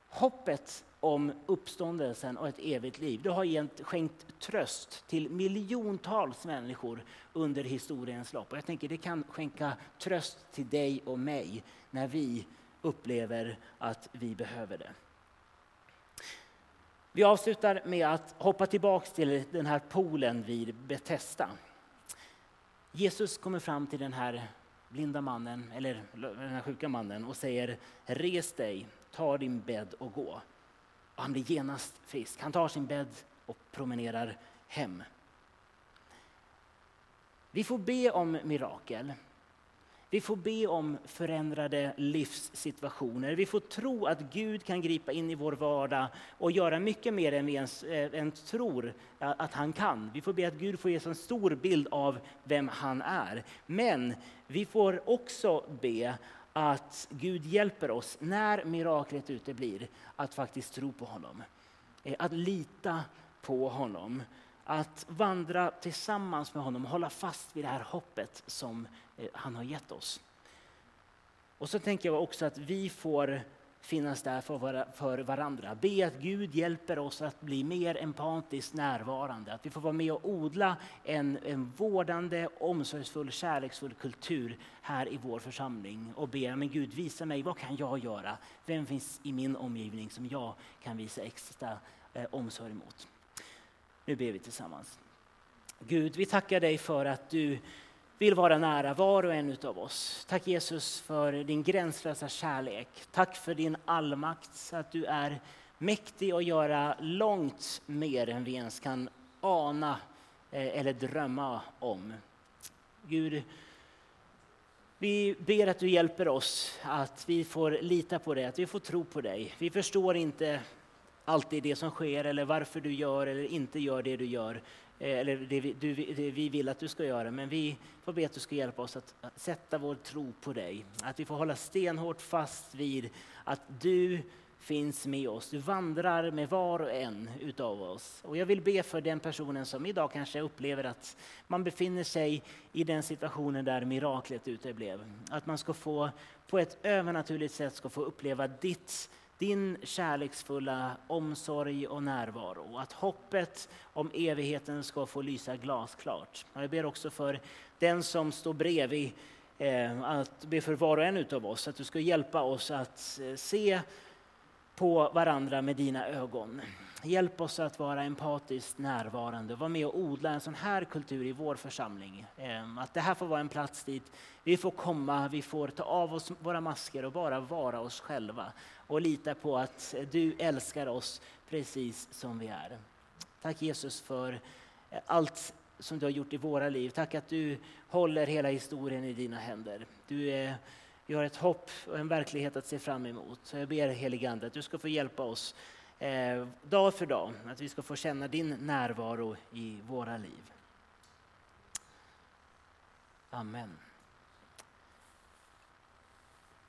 Hoppet om uppståndelsen och ett evigt liv. Det har skänkt tröst till miljontals människor under historiens lopp. Och jag tänker det kan skänka tröst till dig och mig när vi upplever att vi behöver det. Vi avslutar med att hoppa tillbaks till den här poolen vid Betesda. Jesus kommer fram till den här blinda mannen, eller den här sjuka mannen och säger res dig, ta din bädd och gå. Och han blir genast frisk. Han tar sin bädd och promenerar hem. Vi får be om mirakel. Vi får be om förändrade livssituationer. Vi får tro att Gud kan gripa in i vår vardag och göra mycket mer än vi ens, eh, ens tror eh, att han kan. Vi får be att Gud får ge oss en stor bild av vem han är. Men vi får också be att Gud hjälper oss när miraklet uteblir att faktiskt tro på honom. Eh, att lita på honom. Att vandra tillsammans med honom hålla fast vid det här hoppet som eh, han har gett oss. Och så tänker jag också att vi får finnas där för, varandra. Be att Gud hjälper oss att bli mer empatiskt närvarande. Att vi får vara med och odla en, en vårdande, omsorgsfull, kärleksfull kultur här i vår församling. Och be, men Gud visa mig, vad kan jag göra? Vem finns i min omgivning som jag kan visa extra eh, omsorg mot? Nu ber vi tillsammans. Gud, vi tackar dig för att du vill vara nära var och en av oss. Tack Jesus för din gränslösa kärlek. Tack för din allmakt, att du är mäktig att göra långt mer än vi ens kan ana eh, eller drömma om. Gud, vi ber att du hjälper oss, att vi får lita på dig, att vi får tro på dig. Vi förstår inte alltid det som sker eller varför du gör eller inte gör det du gör eh, eller det vi, du, det vi vill att du ska göra. Men vi får be att du ska hjälpa oss att sätta vår tro på dig. Att vi får hålla stenhårt fast vid att du finns med oss. Du vandrar med var och en utav oss. Och jag vill be för den personen som idag kanske upplever att man befinner sig i den situationen där miraklet uteblev. Att man ska få, på ett övernaturligt sätt, ska få uppleva ditt din kärleksfulla omsorg och närvaro. Att hoppet om evigheten ska få lysa glasklart. Jag ber också för den som står bredvid, eh, att be för var och en av oss, att du ska hjälpa oss att eh, se på varandra med dina ögon. Hjälp oss att vara empatiskt närvarande och vara med och odla en sån här kultur i vår församling. Eh, att det här får vara en plats dit vi får komma, vi får ta av oss våra masker och bara vara oss själva och lita på att du älskar oss precis som vi är. Tack Jesus för eh, allt som du har gjort i våra liv. Tack att du håller hela historien i dina händer. Du är vi har ett hopp och en verklighet att se fram emot. Så jag ber heligande att du ska få hjälpa oss eh, dag för dag, att vi ska få känna din närvaro i våra liv. Amen.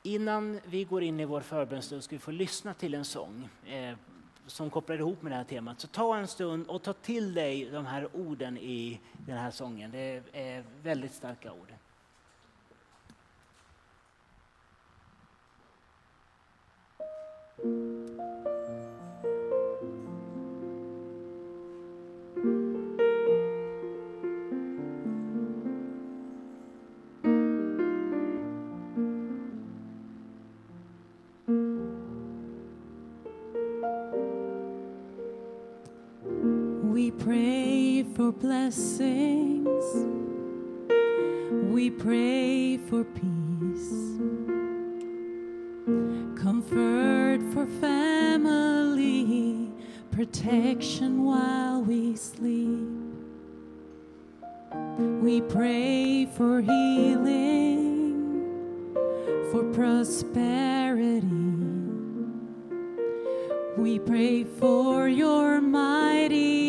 Innan vi går in i vår förbönstund ska vi få lyssna till en sång eh, som kopplar ihop med det här temat. Så ta en stund och ta till dig de här orden i den här sången. Det är väldigt starka ord. We for blessings. We pray for peace. Comfort for family. Protection while we sleep. We pray for healing. For prosperity. We pray for your mighty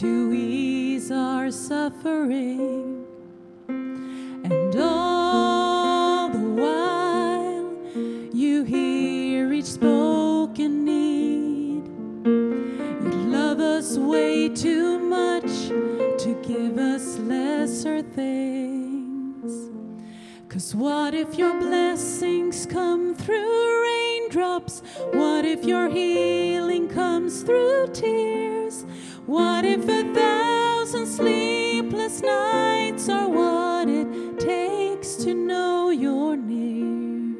to ease our suffering. And all the while, you hear each spoken need. You love us way too much to give us lesser things. Cause what if your blessings come through raindrops? What if your healing comes through tears? What if a thousand sleepless nights are what it takes to know you're near?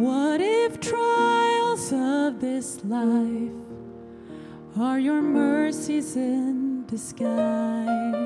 What if trials of this life are your mercies in disguise?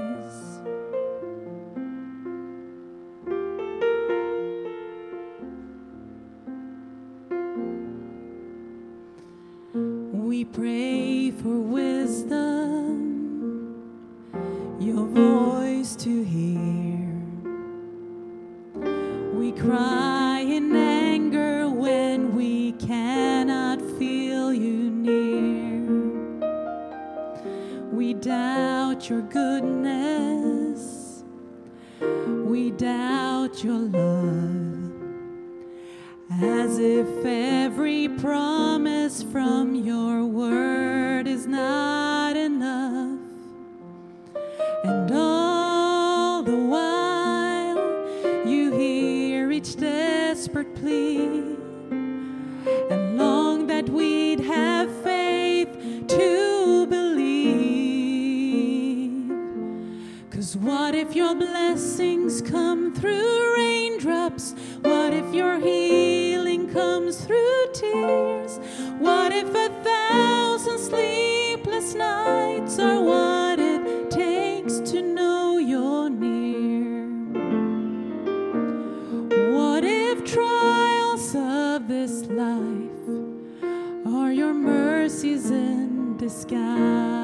life are your mercies in disguise.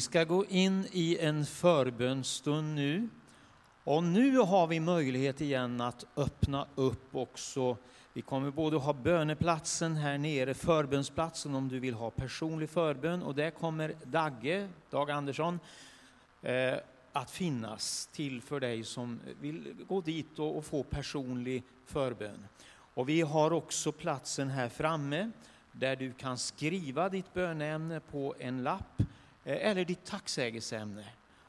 Vi ska gå in i en förbönstund nu. Och nu har vi möjlighet igen att öppna upp också. Vi kommer både ha böneplatsen här nere, förbönsplatsen om du vill ha personlig förbön. Och där kommer Dagge, Dag Andersson, eh, att finnas till för dig som vill gå dit och, och få personlig förbön. Och vi har också platsen här framme där du kan skriva ditt böneämne på en lapp Eh, eller ditt tacksägelseämne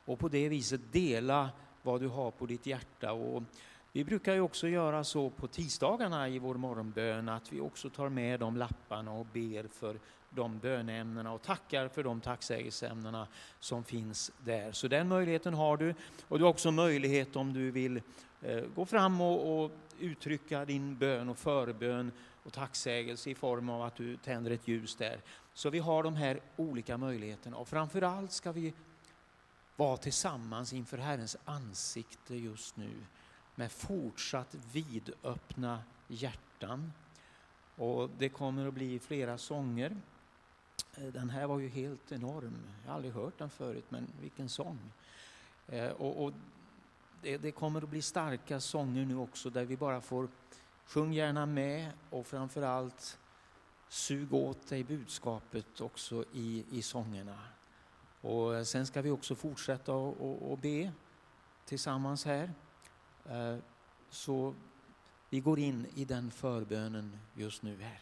och på det viset dela vad du har på ditt hjärta. Och vi brukar ju också göra så på tisdagarna i vår morgonbön att vi också tar med de lapparna och ber för de böneämnena och tackar för de tacksägelseämnena som finns där. Så den möjligheten har du. Och du har också möjlighet om du vill eh, gå fram och, och uttrycka din bön och förbön och tacksägelse i form av att du tänder ett ljus där. Så vi har de här olika möjligheterna och framför allt ska vi vara tillsammans inför Herrens ansikte just nu med fortsatt vidöppna hjärtan. Och det kommer att bli flera sånger. Den här var ju helt enorm. Jag har aldrig hört den förut, men vilken sång. Eh, och, och det, det kommer att bli starka sånger nu också där vi bara får sjung gärna med och framförallt sug åt dig budskapet också i, i sångerna. Och eh, sen ska vi också fortsätta och, be tillsammans här. Eh, så vi går in i den förbönen just nu här.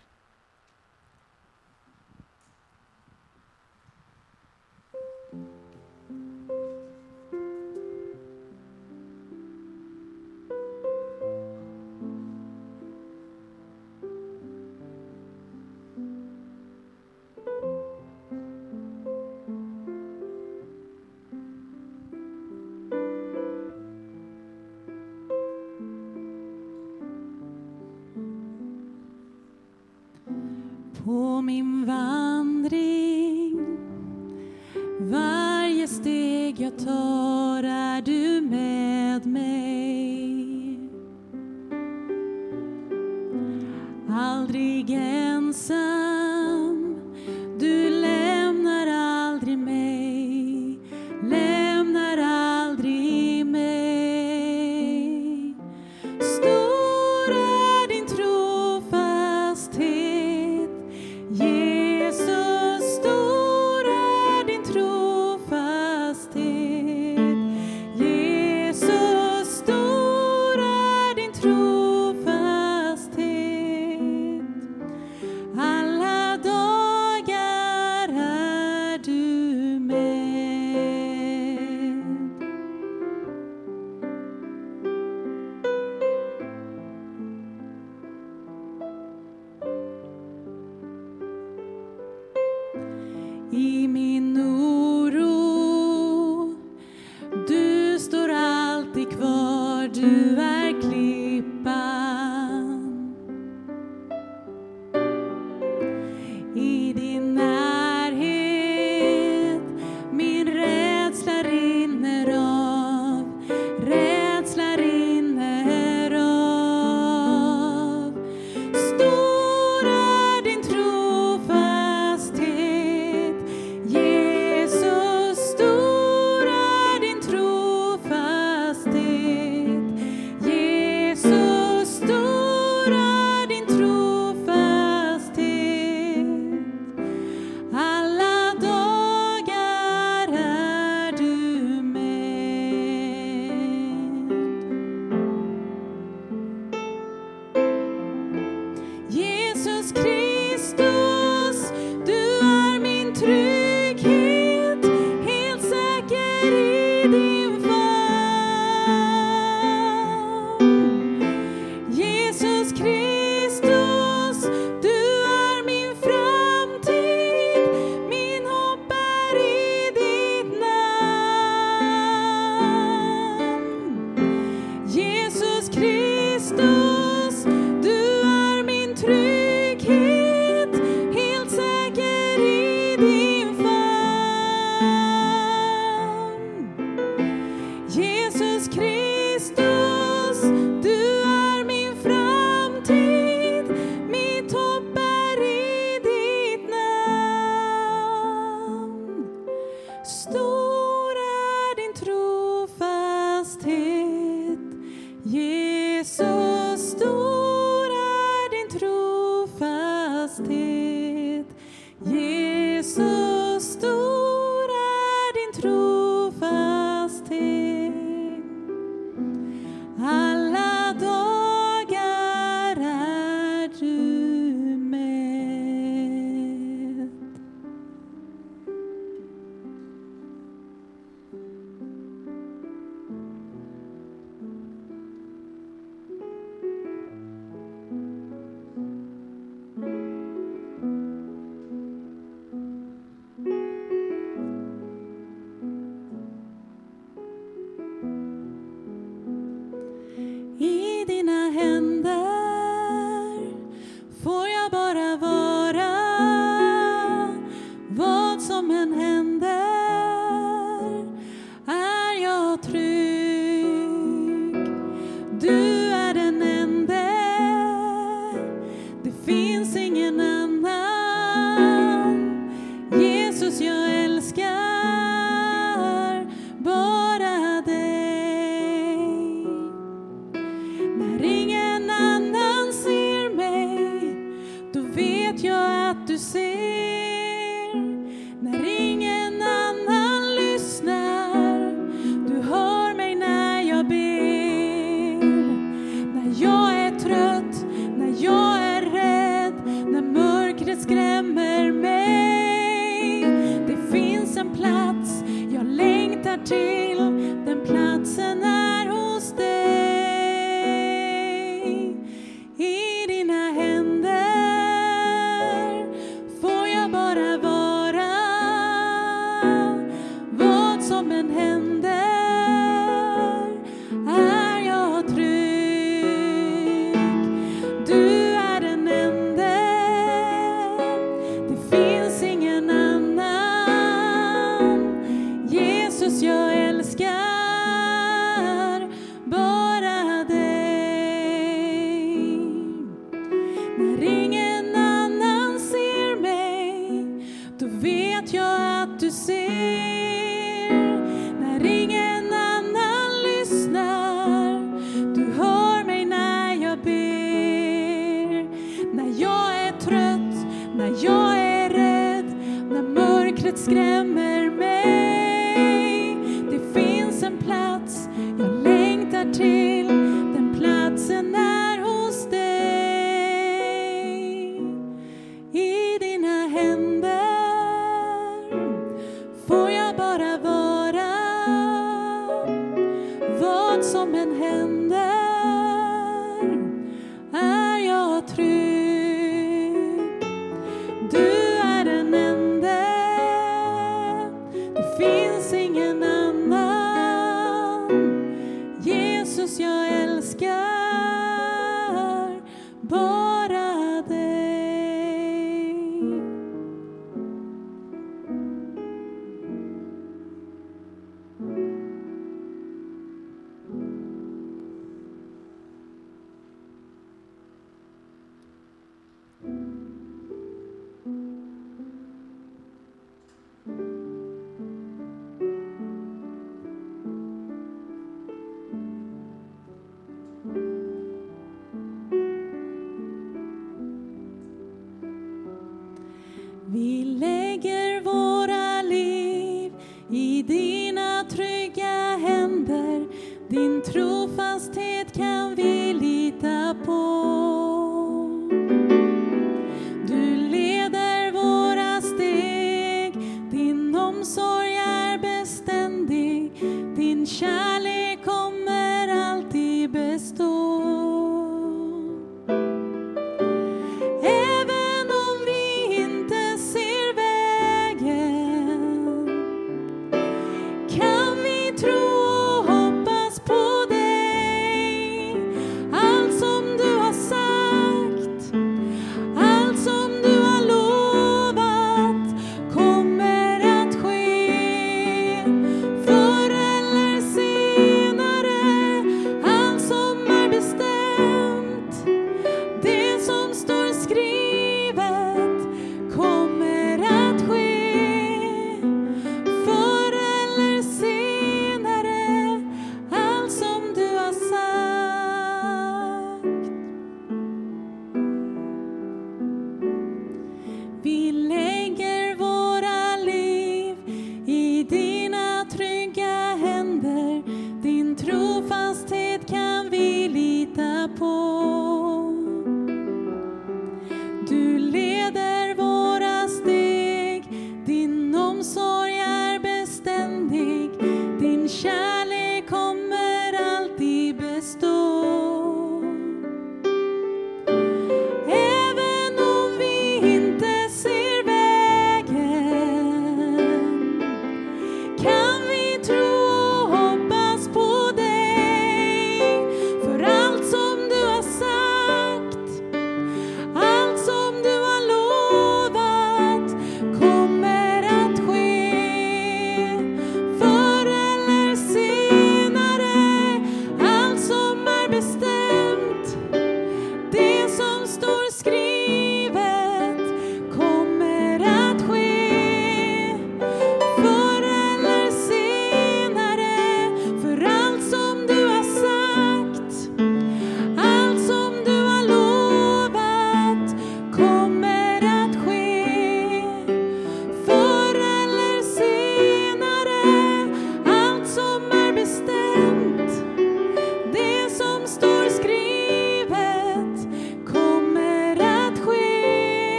Vad som än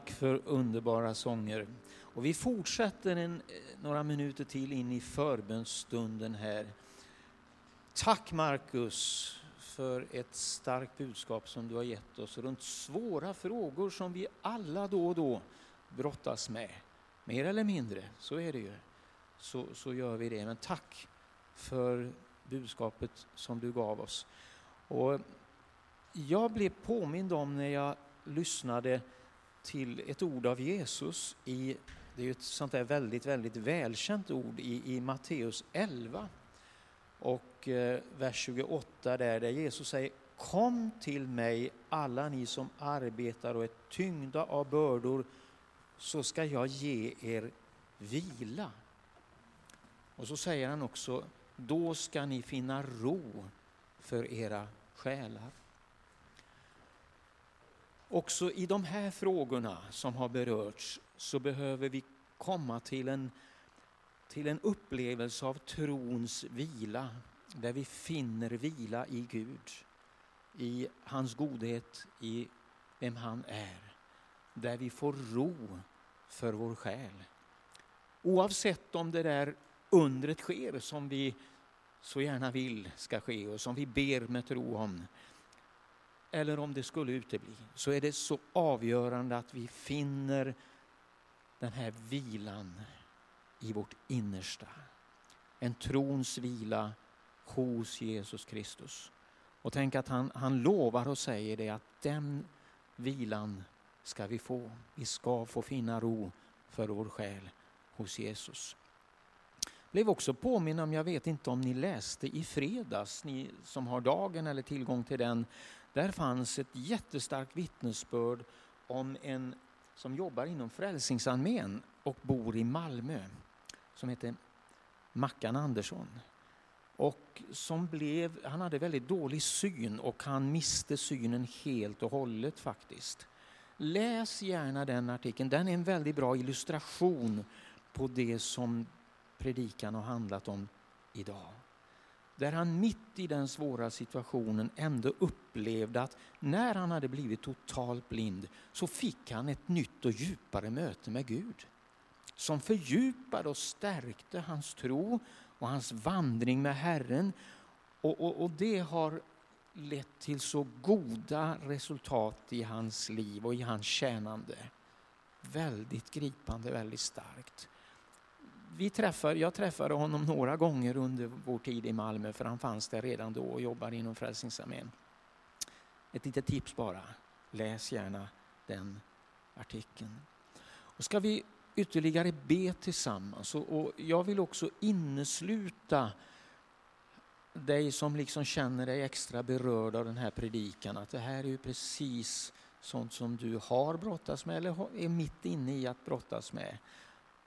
Tack för underbara sånger. Och vi fortsätter en, eh, några minuter till in i förbönsstunden här. Tack Markus för ett starkt budskap som du har gett oss runt svåra frågor som vi alla då och då brottas med. Mer eller mindre, så är det ju. Så, så gör vi det. Men tack för budskapet som du gav oss. Och jag blev påmind om när jag lyssnade till ett ord av Jesus i, det är ju ett sånt där väldigt, väldigt välkänt ord i, i Matteus 11 och eh, vers 28 där, där Jesus säger Kom till mig alla ni som arbetar och är tyngda av bördor så ska jag ge er vila. Och så säger han också då ska ni finna ro för era själar. Också i de här frågorna som har berörts så behöver vi komma till en, till en upplevelse av trons vila, där vi finner vila i Gud, i hans godhet, i vem han är. Där vi får ro för vår själ. Oavsett om det där undret sker som vi så gärna vill ska ske och som vi ber med tro om, eller om det skulle utebli, så är det så avgörande att vi finner den här vilan i vårt innersta. En trons vila hos Jesus Kristus. Och tänk att han, han lovar och säger det att den vilan ska vi få. Vi ska få finna ro för vår själ hos Jesus. Blev också påminn om, jag vet inte om ni läste i fredags, ni som har dagen eller tillgång till den, där fanns ett jättestarkt vittnesbörd om en som jobbar inom Frälsningsarmén och bor i Malmö, som heter Mackan Andersson. Och som blev, han hade väldigt dålig syn och han miste synen helt och hållet faktiskt. Läs gärna den artikeln, den är en väldigt bra illustration på det som predikan har handlat om idag. Där han mitt i den svåra situationen ändå upplevde att när han hade blivit totalt blind så fick han ett nytt och djupare möte med Gud. Som fördjupade och stärkte hans tro och hans vandring med Herren. Och, och, och det har lett till så goda resultat i hans liv och i hans tjänande. Väldigt gripande, väldigt starkt vi träffar, jag träffade honom några gånger under vår tid i Malmö för han fanns där redan då och jobbade inom Frälsningsarmén. Ett litet tips bara, läs gärna den artikeln. Och ska vi ytterligare be tillsammans och, jag vill också innesluta dig som liksom känner dig extra berörd av den här predikan att det här är ju precis sånt som du har brottats med eller är mitt inne i att brottas med.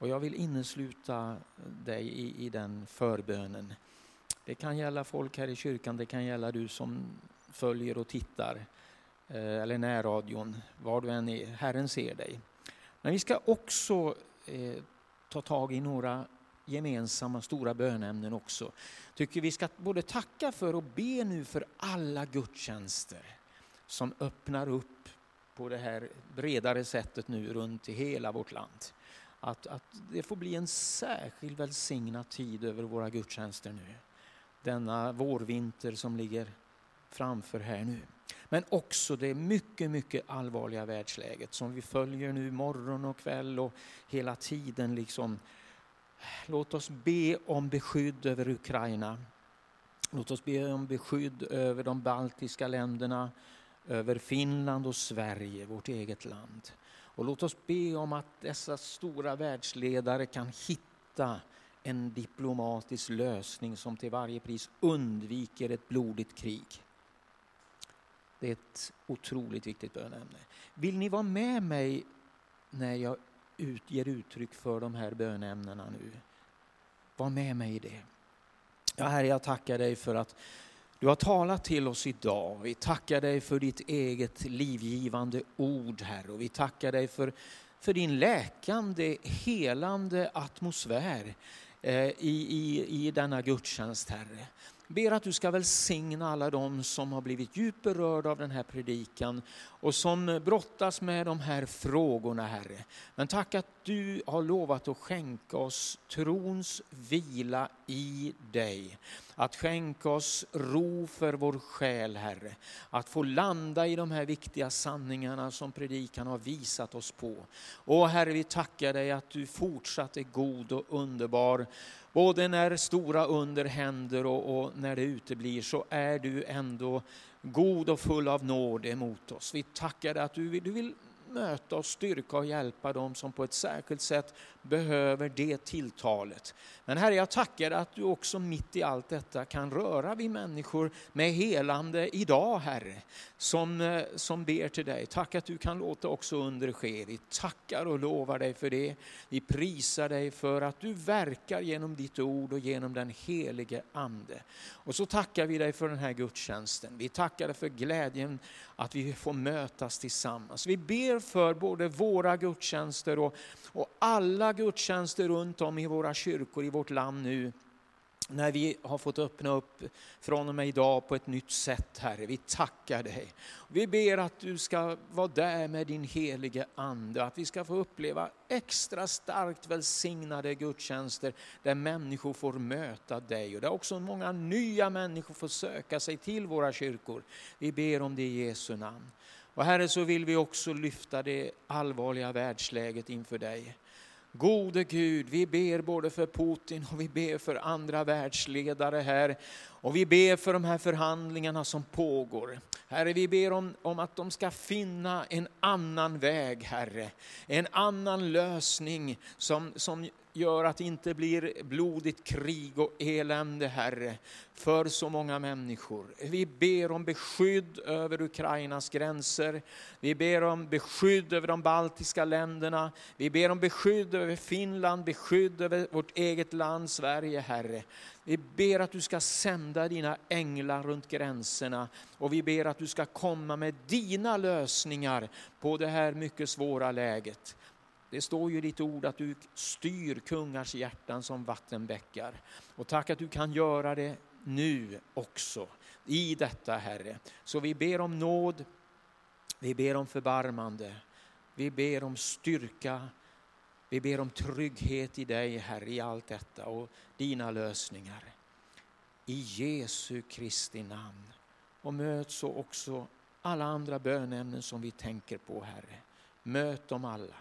Och jag vill innesluta dig i, i den förbönen. Det kan gälla folk här i kyrkan, det kan gälla du som följer och tittar, eh, eller närradion, var du än är. Herren ser dig. Men vi ska också eh, ta tag i några gemensamma stora bönämnen också. Tycker vi ska både tacka för och be nu för alla gudstjänster som öppnar upp på det här bredare sättet nu runt i hela vårt land att, att det får bli en särskild välsignad tid över våra gudstjänster nu. Denna vårvinter som ligger framför här nu. Men också det mycket, mycket allvarliga världsläget som vi följer nu morgon och kväll och hela tiden. liksom. Låt oss be om beskydd över Ukraina. Låt oss be om beskydd över de baltiska länderna, över Finland och Sverige, vårt eget land. Och låt oss be om att dessa stora världsledare kan hitta en diplomatisk lösning som till varje pris undviker ett blodigt krig. Det är ett otroligt viktigt bönämne. Vill ni vara med mig när jag ut, ger uttryck för de här bönämnena nu? Var med mig i det. Ja, Herre, jag tackar dig för att du har talat till oss idag. Vi tackar dig för ditt eget livgivande ord, Herre. Och vi tackar dig för, för din läkande, helande atmosfär eh, i, i, i denna gudstjänst, Herre. Ber att du ska välsigna alla dem som har blivit djupt berörda av den här predikan och som brottas med de här frågorna, Herre. Men tack att du har lovat att skänka oss trons vila i dig. Att skänka oss ro för vår själ, Herre. Att få landa i de här viktiga sanningarna som predikan har visat oss på. Och Herre, vi tackar dig att du fortsatt är god och underbar. Både när stora under händer och, och när det uteblir så är du ändå god och full av nåd emot oss. Vi tackar dig att du, du vill möta och styrka och hjälpa dem som på ett särskilt sätt behöver det tilltalet. Men Herre, jag tackar att du också mitt i allt detta kan röra vid människor med helande idag, Herre, som, eh, som ber till dig. Tack att du kan låta också under ske. Vi tackar och lovar dig för det. Vi prisar dig för att du verkar genom ditt ord och genom den helige Ande. Och så tackar vi dig för den här gudstjänsten. Vi tackar dig för glädjen att vi får mötas tillsammans. Vi ber för både våra gudstjänster och, och alla gudstjänster runt om i våra kyrkor i vårt land nu när vi har fått öppna upp från och med idag på ett nytt sätt, Herre. Vi tackar dig. Vi ber att du ska vara där med din helige Ande, att vi ska få uppleva extra starkt välsignade gudstjänster där människor får möta dig och där också många nya människor får söka sig till våra kyrkor. Vi ber om det i Jesu namn. Och Herre, så vill vi också lyfta det allvarliga världsläget inför dig. Gode Gud, vi ber både för Putin och vi ber för andra världsledare här. Och vi ber för de här förhandlingarna som pågår. Herre, vi ber om, om att de ska finna en annan väg, Herre. En annan lösning som, som gör att det inte blir blodigt krig och elände, Herre, för så många människor. Vi ber om beskydd över Ukrainas gränser. Vi ber om beskydd över de baltiska länderna. Vi ber om beskydd över Finland, beskydd över vårt eget land Sverige, Herre. Vi ber att du ska sända dina änglar runt gränserna och vi ber att du ska komma med dina lösningar på det här mycket svåra läget. Det står ju i ditt ord att du styr kungars hjärtan som vattenbäckar. Och tack att du kan göra det nu också i detta Herre. Så vi ber om nåd, vi ber om förbarmande, vi ber om styrka, vi ber om trygghet i dig Herre i allt detta och dina lösningar. I Jesu Kristi namn. Och möt så också alla andra bönämnen som vi tänker på Herre. Möt dem alla.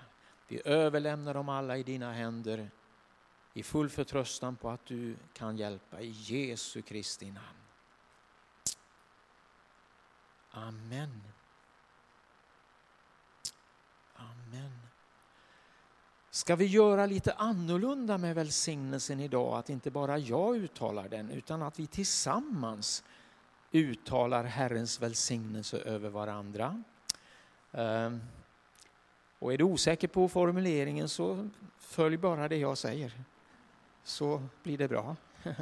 Vi överlämnar dem alla i dina händer i full förtröstan på att du kan hjälpa i Jesu Kristi namn. Amen. Amen. Ska vi göra lite annorlunda med välsignelsen idag? Att inte bara jag uttalar den utan att vi tillsammans uttalar Herrens välsignelse över varandra. Ehm, och är du osäker på formuleringen så följ bara det jag säger. Så blir det bra.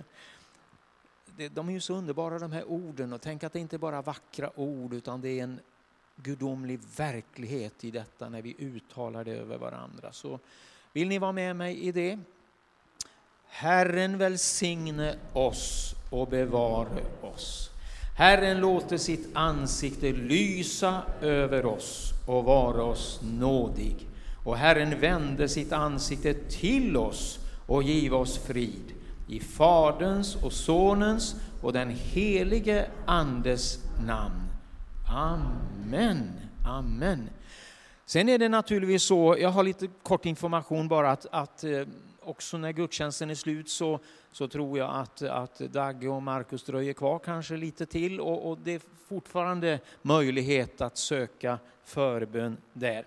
De är ju så underbara de här orden och tänk att det inte bara är vackra ord utan det är en gudomlig verklighet i detta när vi uttalar det över varandra. Så vill ni vara med mig i det? Herren välsigne oss och bevare oss. Herren låter sitt ansikte lysa över oss och vara oss nådig. Och Herren vände sitt ansikte till oss och give oss frid. I Faderns och Sonens och den helige Andes namn. Amen. Amen. Sen är det naturligtvis så, jag har lite kort information bara att, att eh, också när gudstjänsten är slut så, så tror jag att, att Dagge och Markus dröjer kvar kanske lite till och, och det är fortfarande möjlighet att söka förbön där.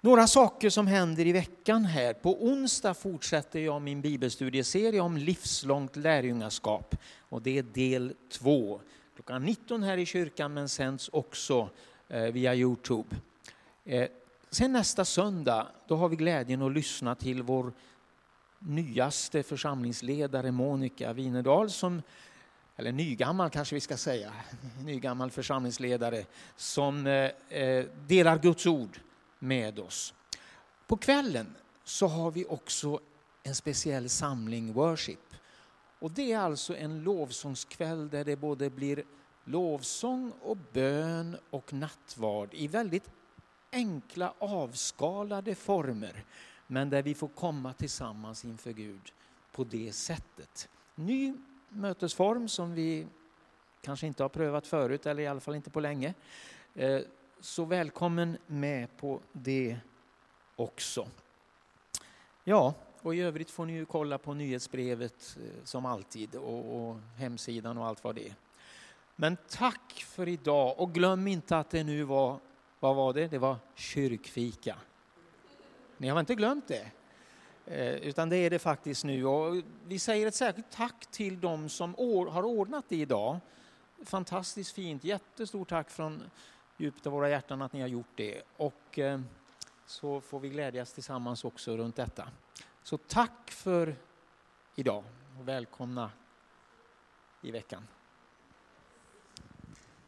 Några saker som händer i veckan här. På onsdag fortsätter jag min bibelstudieserie om livslångt lärjungaskap och det är del två. Klockan 19 här i kyrkan men sänds också eh, via Youtube. Eh, Sen nästa söndag, då har vi glädjen att lyssna till vår nyaste församlingsledare Monica Winedal, som, eller nygammal kanske vi ska säga, nygammal församlingsledare, som eh, eh, delar Guds ord med oss. På kvällen så har vi också en speciell samling worship. Och det är alltså en lovsångskväll där det både blir lovsång och bön och nattvard i väldigt enkla avskalade former men där vi får komma tillsammans inför Gud på det sättet. Ny mötesform som vi kanske inte har prövat förut eller i alla fall inte på länge. Eh, så välkommen med på det också. Ja, och i övrigt får ni ju kolla på nyhetsbrevet eh, som alltid och, och hemsidan och allt vad det är. Men tack för idag och glöm inte att det nu var, vad var det? Det var kyrkfika. Ni har inte glömt det? Eh, utan det är det faktiskt nu. Och vi säger ett särskilt tack till de som har ordnat det idag. Fantastiskt fint. Jättestort tack från djupet av våra hjärtan att ni har gjort det. Och eh, så får vi glädjas tillsammans också runt detta. Så tack för idag och välkomna i veckan.